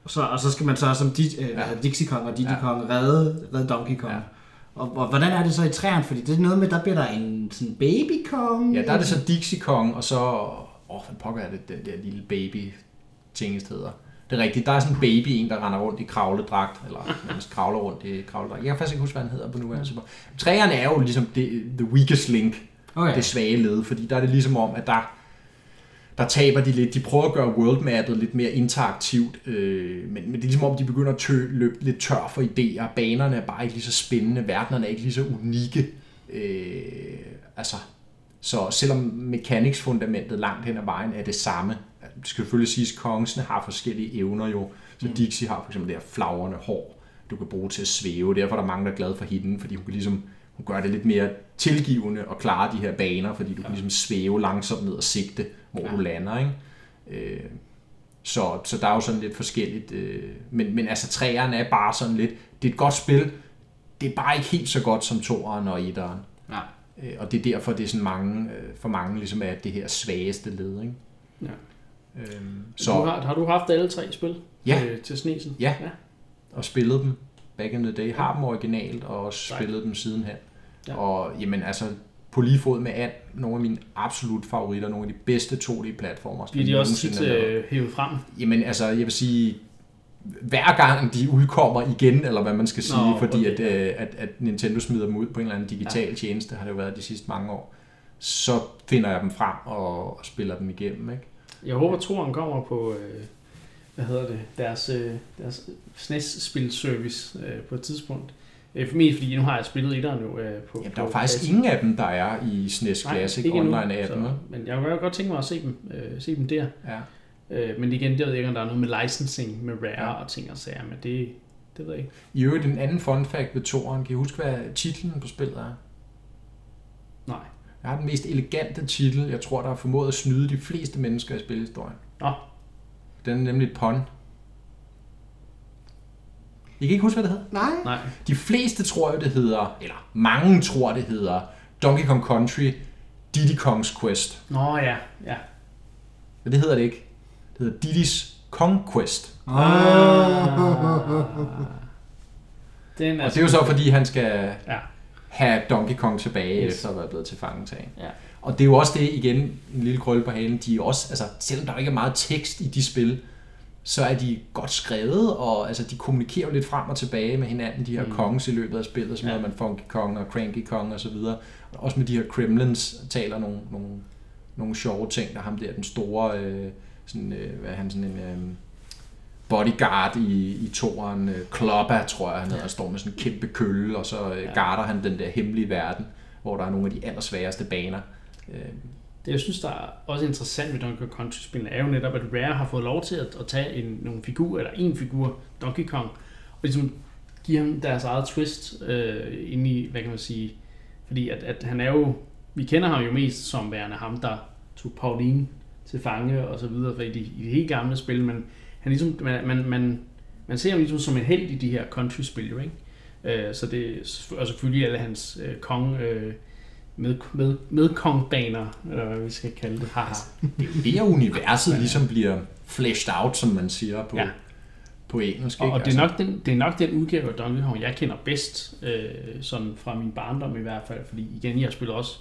Og så, og så skal man så som Di, øh, Ja. Dixie Kong og Diddy Ja. Kong redde, redde Donkey Kong. Ja. Og, og, hvordan er det så i træerne? Fordi det er noget med, der bliver der en sådan baby Kong. ja, der er det så Dixie Kong, og så... Åh, hvad pokker er det, den der lille baby tingest hedder. Det er rigtigt, der er sådan en baby, en der render rundt i kravledragt, eller nærmest kravler rundt i kravledragt. Jeg kan faktisk ikke huske, hvad han hedder på nuværende tidspunkt. Træerne er jo ligesom det, the weakest link, Okay. det svage led, fordi der er det ligesom om, at der, der taber de lidt. De prøver at gøre worldmappet lidt mere interaktivt, øh, men, men det er ligesom om, de begynder at tø, løbe lidt tør for idéer. Banerne er bare ikke lige så spændende, verdenerne er ikke lige så unikke. Øh, altså, så selvom mechanics-fundamentet langt hen ad vejen er det samme, det skal selvfølgelig siges, at kongsene har forskellige evner jo. Så Dixie har for eksempel det her flagrende hår, du kan bruge til at svæve. Derfor er der mange, der er glade for hende, fordi hun kan ligesom hun gør det lidt mere tilgivende og klare de her baner, fordi du kan ligesom svæve langsomt ned og sigte, hvor ja. du lander. Ikke? Øh, så, så der er jo sådan lidt forskelligt. Øh, men, men altså træerne er bare sådan lidt, det er et godt spil, det er bare ikke helt så godt som toeren og etteren. Ja. Øh, og det er derfor, det er sådan mange, øh, for mange ligesom er det her svageste led. Ikke? Ja. Øhm, Så. Du har, har du haft alle tre spil Ja. øh, til Snesen? Ja. ja. og spillet dem back in the day, har dem originalt og også spillet dem sidenhen. Ja. Og jamen altså, på lige fod med and, nogle af mine absolut favoritter, nogle af de bedste 2D-platformer. Bliver de også tit øh, hævet frem? Jamen altså, jeg vil sige, hver gang de udkommer igen, eller hvad man skal sige, Nå, fordi okay, at, øh, at, at Nintendo smider dem ud på en eller anden digital ja. tjeneste, har det jo været de sidste mange år, så finder jeg dem frem og, og spiller dem igennem. Ikke? Jeg håber, toren kommer på, øh, hvad hedder det, deres, øh, deres SNES-spilservice øh, på et tidspunkt. Øh, for mig, fordi nu har jeg spillet etteren jo øh, på Jamen, der er jo faktisk Classic. ingen af dem, der er i SNES Nej, Classic ikke endnu, Online af dem. så- Men jeg kunne godt tænke mig at se dem, øh, se dem der. Ja. Øh, men igen, jeg ved ikke, om der er noget med licensing, med Rare Ja. og ting og sager, men det, det ved jeg ikke. I øvrigt en anden fun fact ved toren. Kan I huske, hvad titlen på spillet er? Jeg har den mest elegante titel, jeg tror, der har formået at snyde de fleste mennesker i spilhistorien. Nå. Den er nemlig et pun. I kan ikke huske, hvad det hedder? Nej. Nej. De fleste tror jo, det hedder, eller mange tror, det hedder Donkey Kong Country Diddy Kong's Quest. Nå ja, ja. Men det hedder det ikke. Det hedder Diddy's Kong Quest. Den Og det er jo så, fordi han skal Ja. Have Donkey Kong tilbage, Yes. efter at være blevet til fangetagen. Ja. Og det er jo også det, igen, en lille krølle på halen, de er også, altså, selvom der ikke er meget tekst i de spil, så er de godt skrevet, og altså, de kommunikerer lidt frem og tilbage med hinanden, de her Mm. kongs i løbet af spillet, som Ja. man Funky Kong og Cranky Kong og så videre. Og også med de her Kremlins taler nogle, nogle, nogle sjove ting, der er ham der, den store, øh, sådan, øh, hvad er han, sådan en øh, bodyguard i, i toren, øh, Kloppa, tror jeg han hedder, står med sådan en kæmpe kølle, og så øh, Ja. garder han den der hemmelige verden, hvor der er nogle af de allersværeste baner. Øh, Det, jeg synes, der er også interessant ved Donkey Kong Country-spillene, er jo netop, at Rare har fået lov til at, at tage en, nogle figurer, eller en figur, Donkey Kong, og ligesom give ham deres eget twist øh, ind i, hvad kan man sige, fordi at, at han er jo, vi kender ham jo mest som værende ham, der tog Pauline til fange og så videre i de, i de helt gamle spil, men han ligesom, man, man, man, man ser ham ligesom som en held i de her country-spil, jo, ikke? Øh, så det og selvfølgelig alle hans øh, kong, øh, med, med, med kongbaner, eller hvad vi skal kalde det. Haha. Det er det, universet ligesom bliver fleshed out, som man siger på, ja. på engelsk. Og, og det, er nok den, det er nok den udgave af Donkey Kong, jeg kender bedst, øh, sådan fra min barndom i hvert fald, fordi igen, jeg spiller også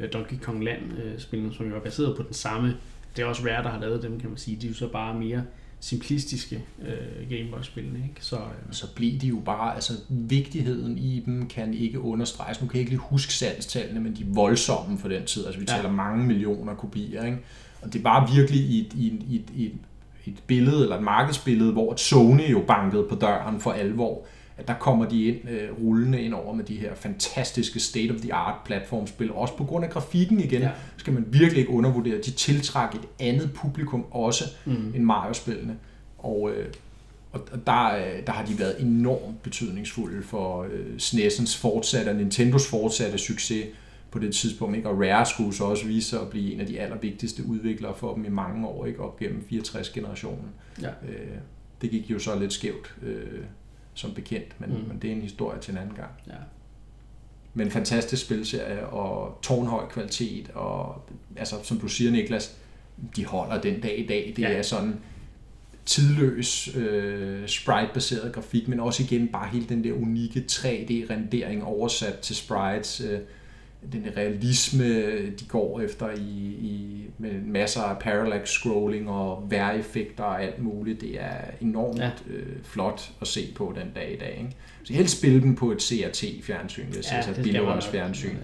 øh, Donkey Kong Land-spillene, øh, som jo er baseret på den samme. Det er også Rare, der har lavet dem, kan man sige. De er jo så bare mere simplistiske øh, Gameboy-spillene. Ikke? Så, øh. så bliver de jo bare, altså vigtigheden i dem kan ikke understreges. Nu kan jeg ikke lige huske salgstallene, men de er voldsomme for den tid. Altså vi ja. taler mange millioner kopier. Ikke? Og det bare virkelig i et, i, et, i, et, i et, et billede, eller et markedsbillede, hvor Sony jo bankede på døren for alvor at der kommer de ind øh, rullende ind over med de her fantastiske state-of-the-art platformspil. Også på grund af grafikken igen, ja. skal man virkelig ikke undervurdere. De tiltrækker et andet publikum også mm. end Mario-spillene. Og, øh, og der, øh, der har de været enormt betydningsfulde for øh, SNES'ens fortsatte og Nintendos fortsatte succes på det tidspunkt. Ikke? Og Rare skulle så også vise sig at blive en af de allervigtigste udviklere for dem i mange år, ikke? op gennem 64-generationen. Ja. Øh, det gik jo så lidt skævt øh, som bekendt, men, mm. men det er en historie til en anden gang. Ja. Men fantastisk spilserie og tårnhøj kvalitet, og altså, som du siger, Niklas, de holder den dag i dag. Det ja. er sådan tidløs øh, sprite-baseret grafik, men også igen bare hele den der unikke 3D-rendering oversat til sprites. Øh, den realisme, de går efter i, i med masser af parallax scrolling og vejreffekter og alt muligt. Det er enormt ja. øh, flot at se på den dag i dag. Ikke? Så helst spille dem på et CRT-fjernsyn, hvis ja, altså Billerons fjernsyn.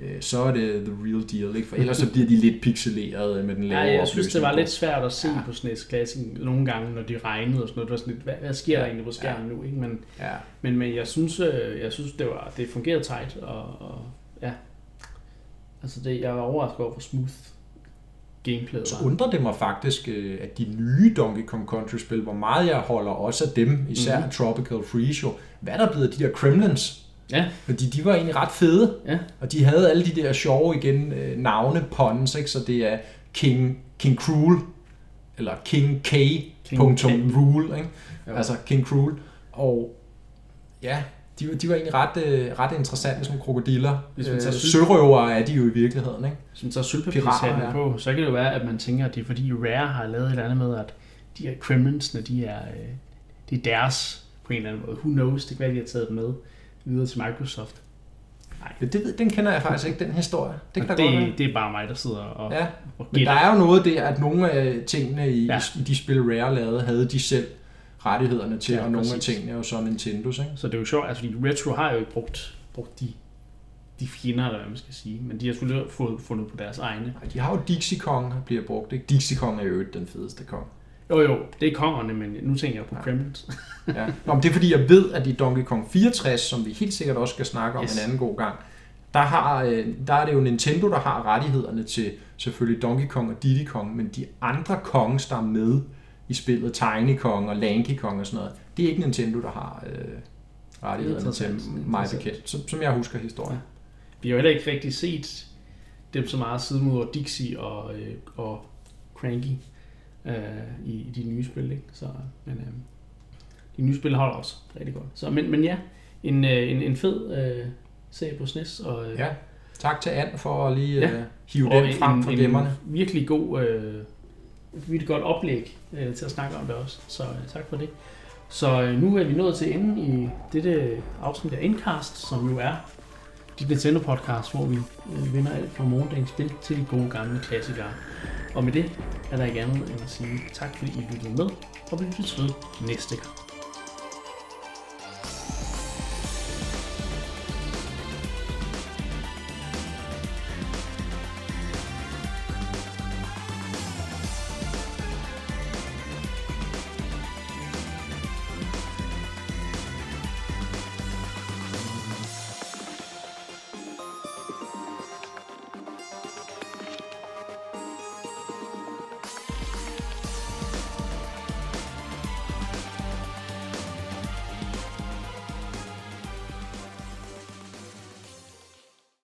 Øh, så er det the real deal, ikke? for ellers så bliver de lidt pixeleret med den lave ja, jeg synes, det var lidt svært at se ja. på SNES Classic nogle gange, når de regnede og sådan noget. Det var sådan lidt, hvad, hvad sker ja. der egentlig på skærmen ja. nu? Ikke? Men, ja. men, men jeg synes, øh, jeg synes det, var, det fungerede tight, og, og ja, Altså det, jeg var overrasket over, hvor smooth gameplayet Så undrer det mig faktisk, øh, at de nye Donkey Kong Country-spil, hvor meget jeg holder også af dem, især mm-hmm. Tropical Freeze, hvad er der blevet de der Kremlins? Ja. Fordi de var egentlig ret fede, ja. og de havde alle de der sjove igen øh, navne puns, ikke? så det er King, King Cruel, eller King K. King K. Rule, ikke? altså King Cruel, og ja, de, de var egentlig ret, øh, ret interessante som krokodiller. Hvis man tager øh, sørøver er de jo i virkeligheden, ikke? Hvis man tager sølvpapirshatten ja. på, så kan det jo være, at man tænker, at det er fordi Rare har lavet et eller andet med, at de her Kremlinsene, de er, øh, det er deres på en eller anden måde. Who knows, det kan være, de har taget dem med videre til Microsoft. Nej. Ja, det, den kender jeg faktisk ikke, den historie. Det, kan det, godt det er bare mig, der sidder og, ja. og Men der er jo noget der, at nogle af tingene i, ja. i de spil Rare lavede, havde de selv rettighederne til, ja, og nogle præcis. af tingene er jo så Nintendos. Ikke? Så det er jo sjovt, altså fordi Retro har jo ikke brugt, brugt de, de fjender, eller hvad man skal sige, men de har selvfølgelig fået fundet på deres egne. Ja, de har jo Dixie Kong, der bliver brugt. Ikke? Dixie Kong er jo den fedeste kong. Jo jo, det er kongerne, men nu tænker jeg på ja. Kremlins. ja. Nå, men det er fordi, jeg ved, at i Donkey Kong 64, som vi helt sikkert også skal snakke om yes. en anden god gang, der, har, øh, der er det jo Nintendo, der har rettighederne til selvfølgelig Donkey Kong og Diddy Kong, men de andre kongs, der er med, i spillet Tiny Kong og Lanky Kong og sådan noget. Det er ikke Nintendo, der har øh, rettighederne til mig bekendt, som, som jeg husker historien. Ja. Vi har jo heller ikke rigtig set dem så meget siden mod Dixie og, øh, og Cranky øh, i, de nye spil. Ikke? Så, men, øh, de nye spil holder også rigtig godt. Så, men, men ja, en, øh, en, en fed øh, serie på SNES. Og, øh, ja, tak til Anne for at lige ja. øh, hive og den frem fra gemmerne. Virkelig god øh, vildt godt oplæg øh, til at snakke om det også. Så øh, tak for det. Så øh, nu er vi nået til enden i dette afsnit af Endcast, som jo er dit Nintendo podcast, hvor vi øh, vinder alt fra morgendagens spil til de gode gamle klassikere. Og med det er der ikke andet end at sige tak, fordi I lyttede med, og vi lyttes ved næste gang.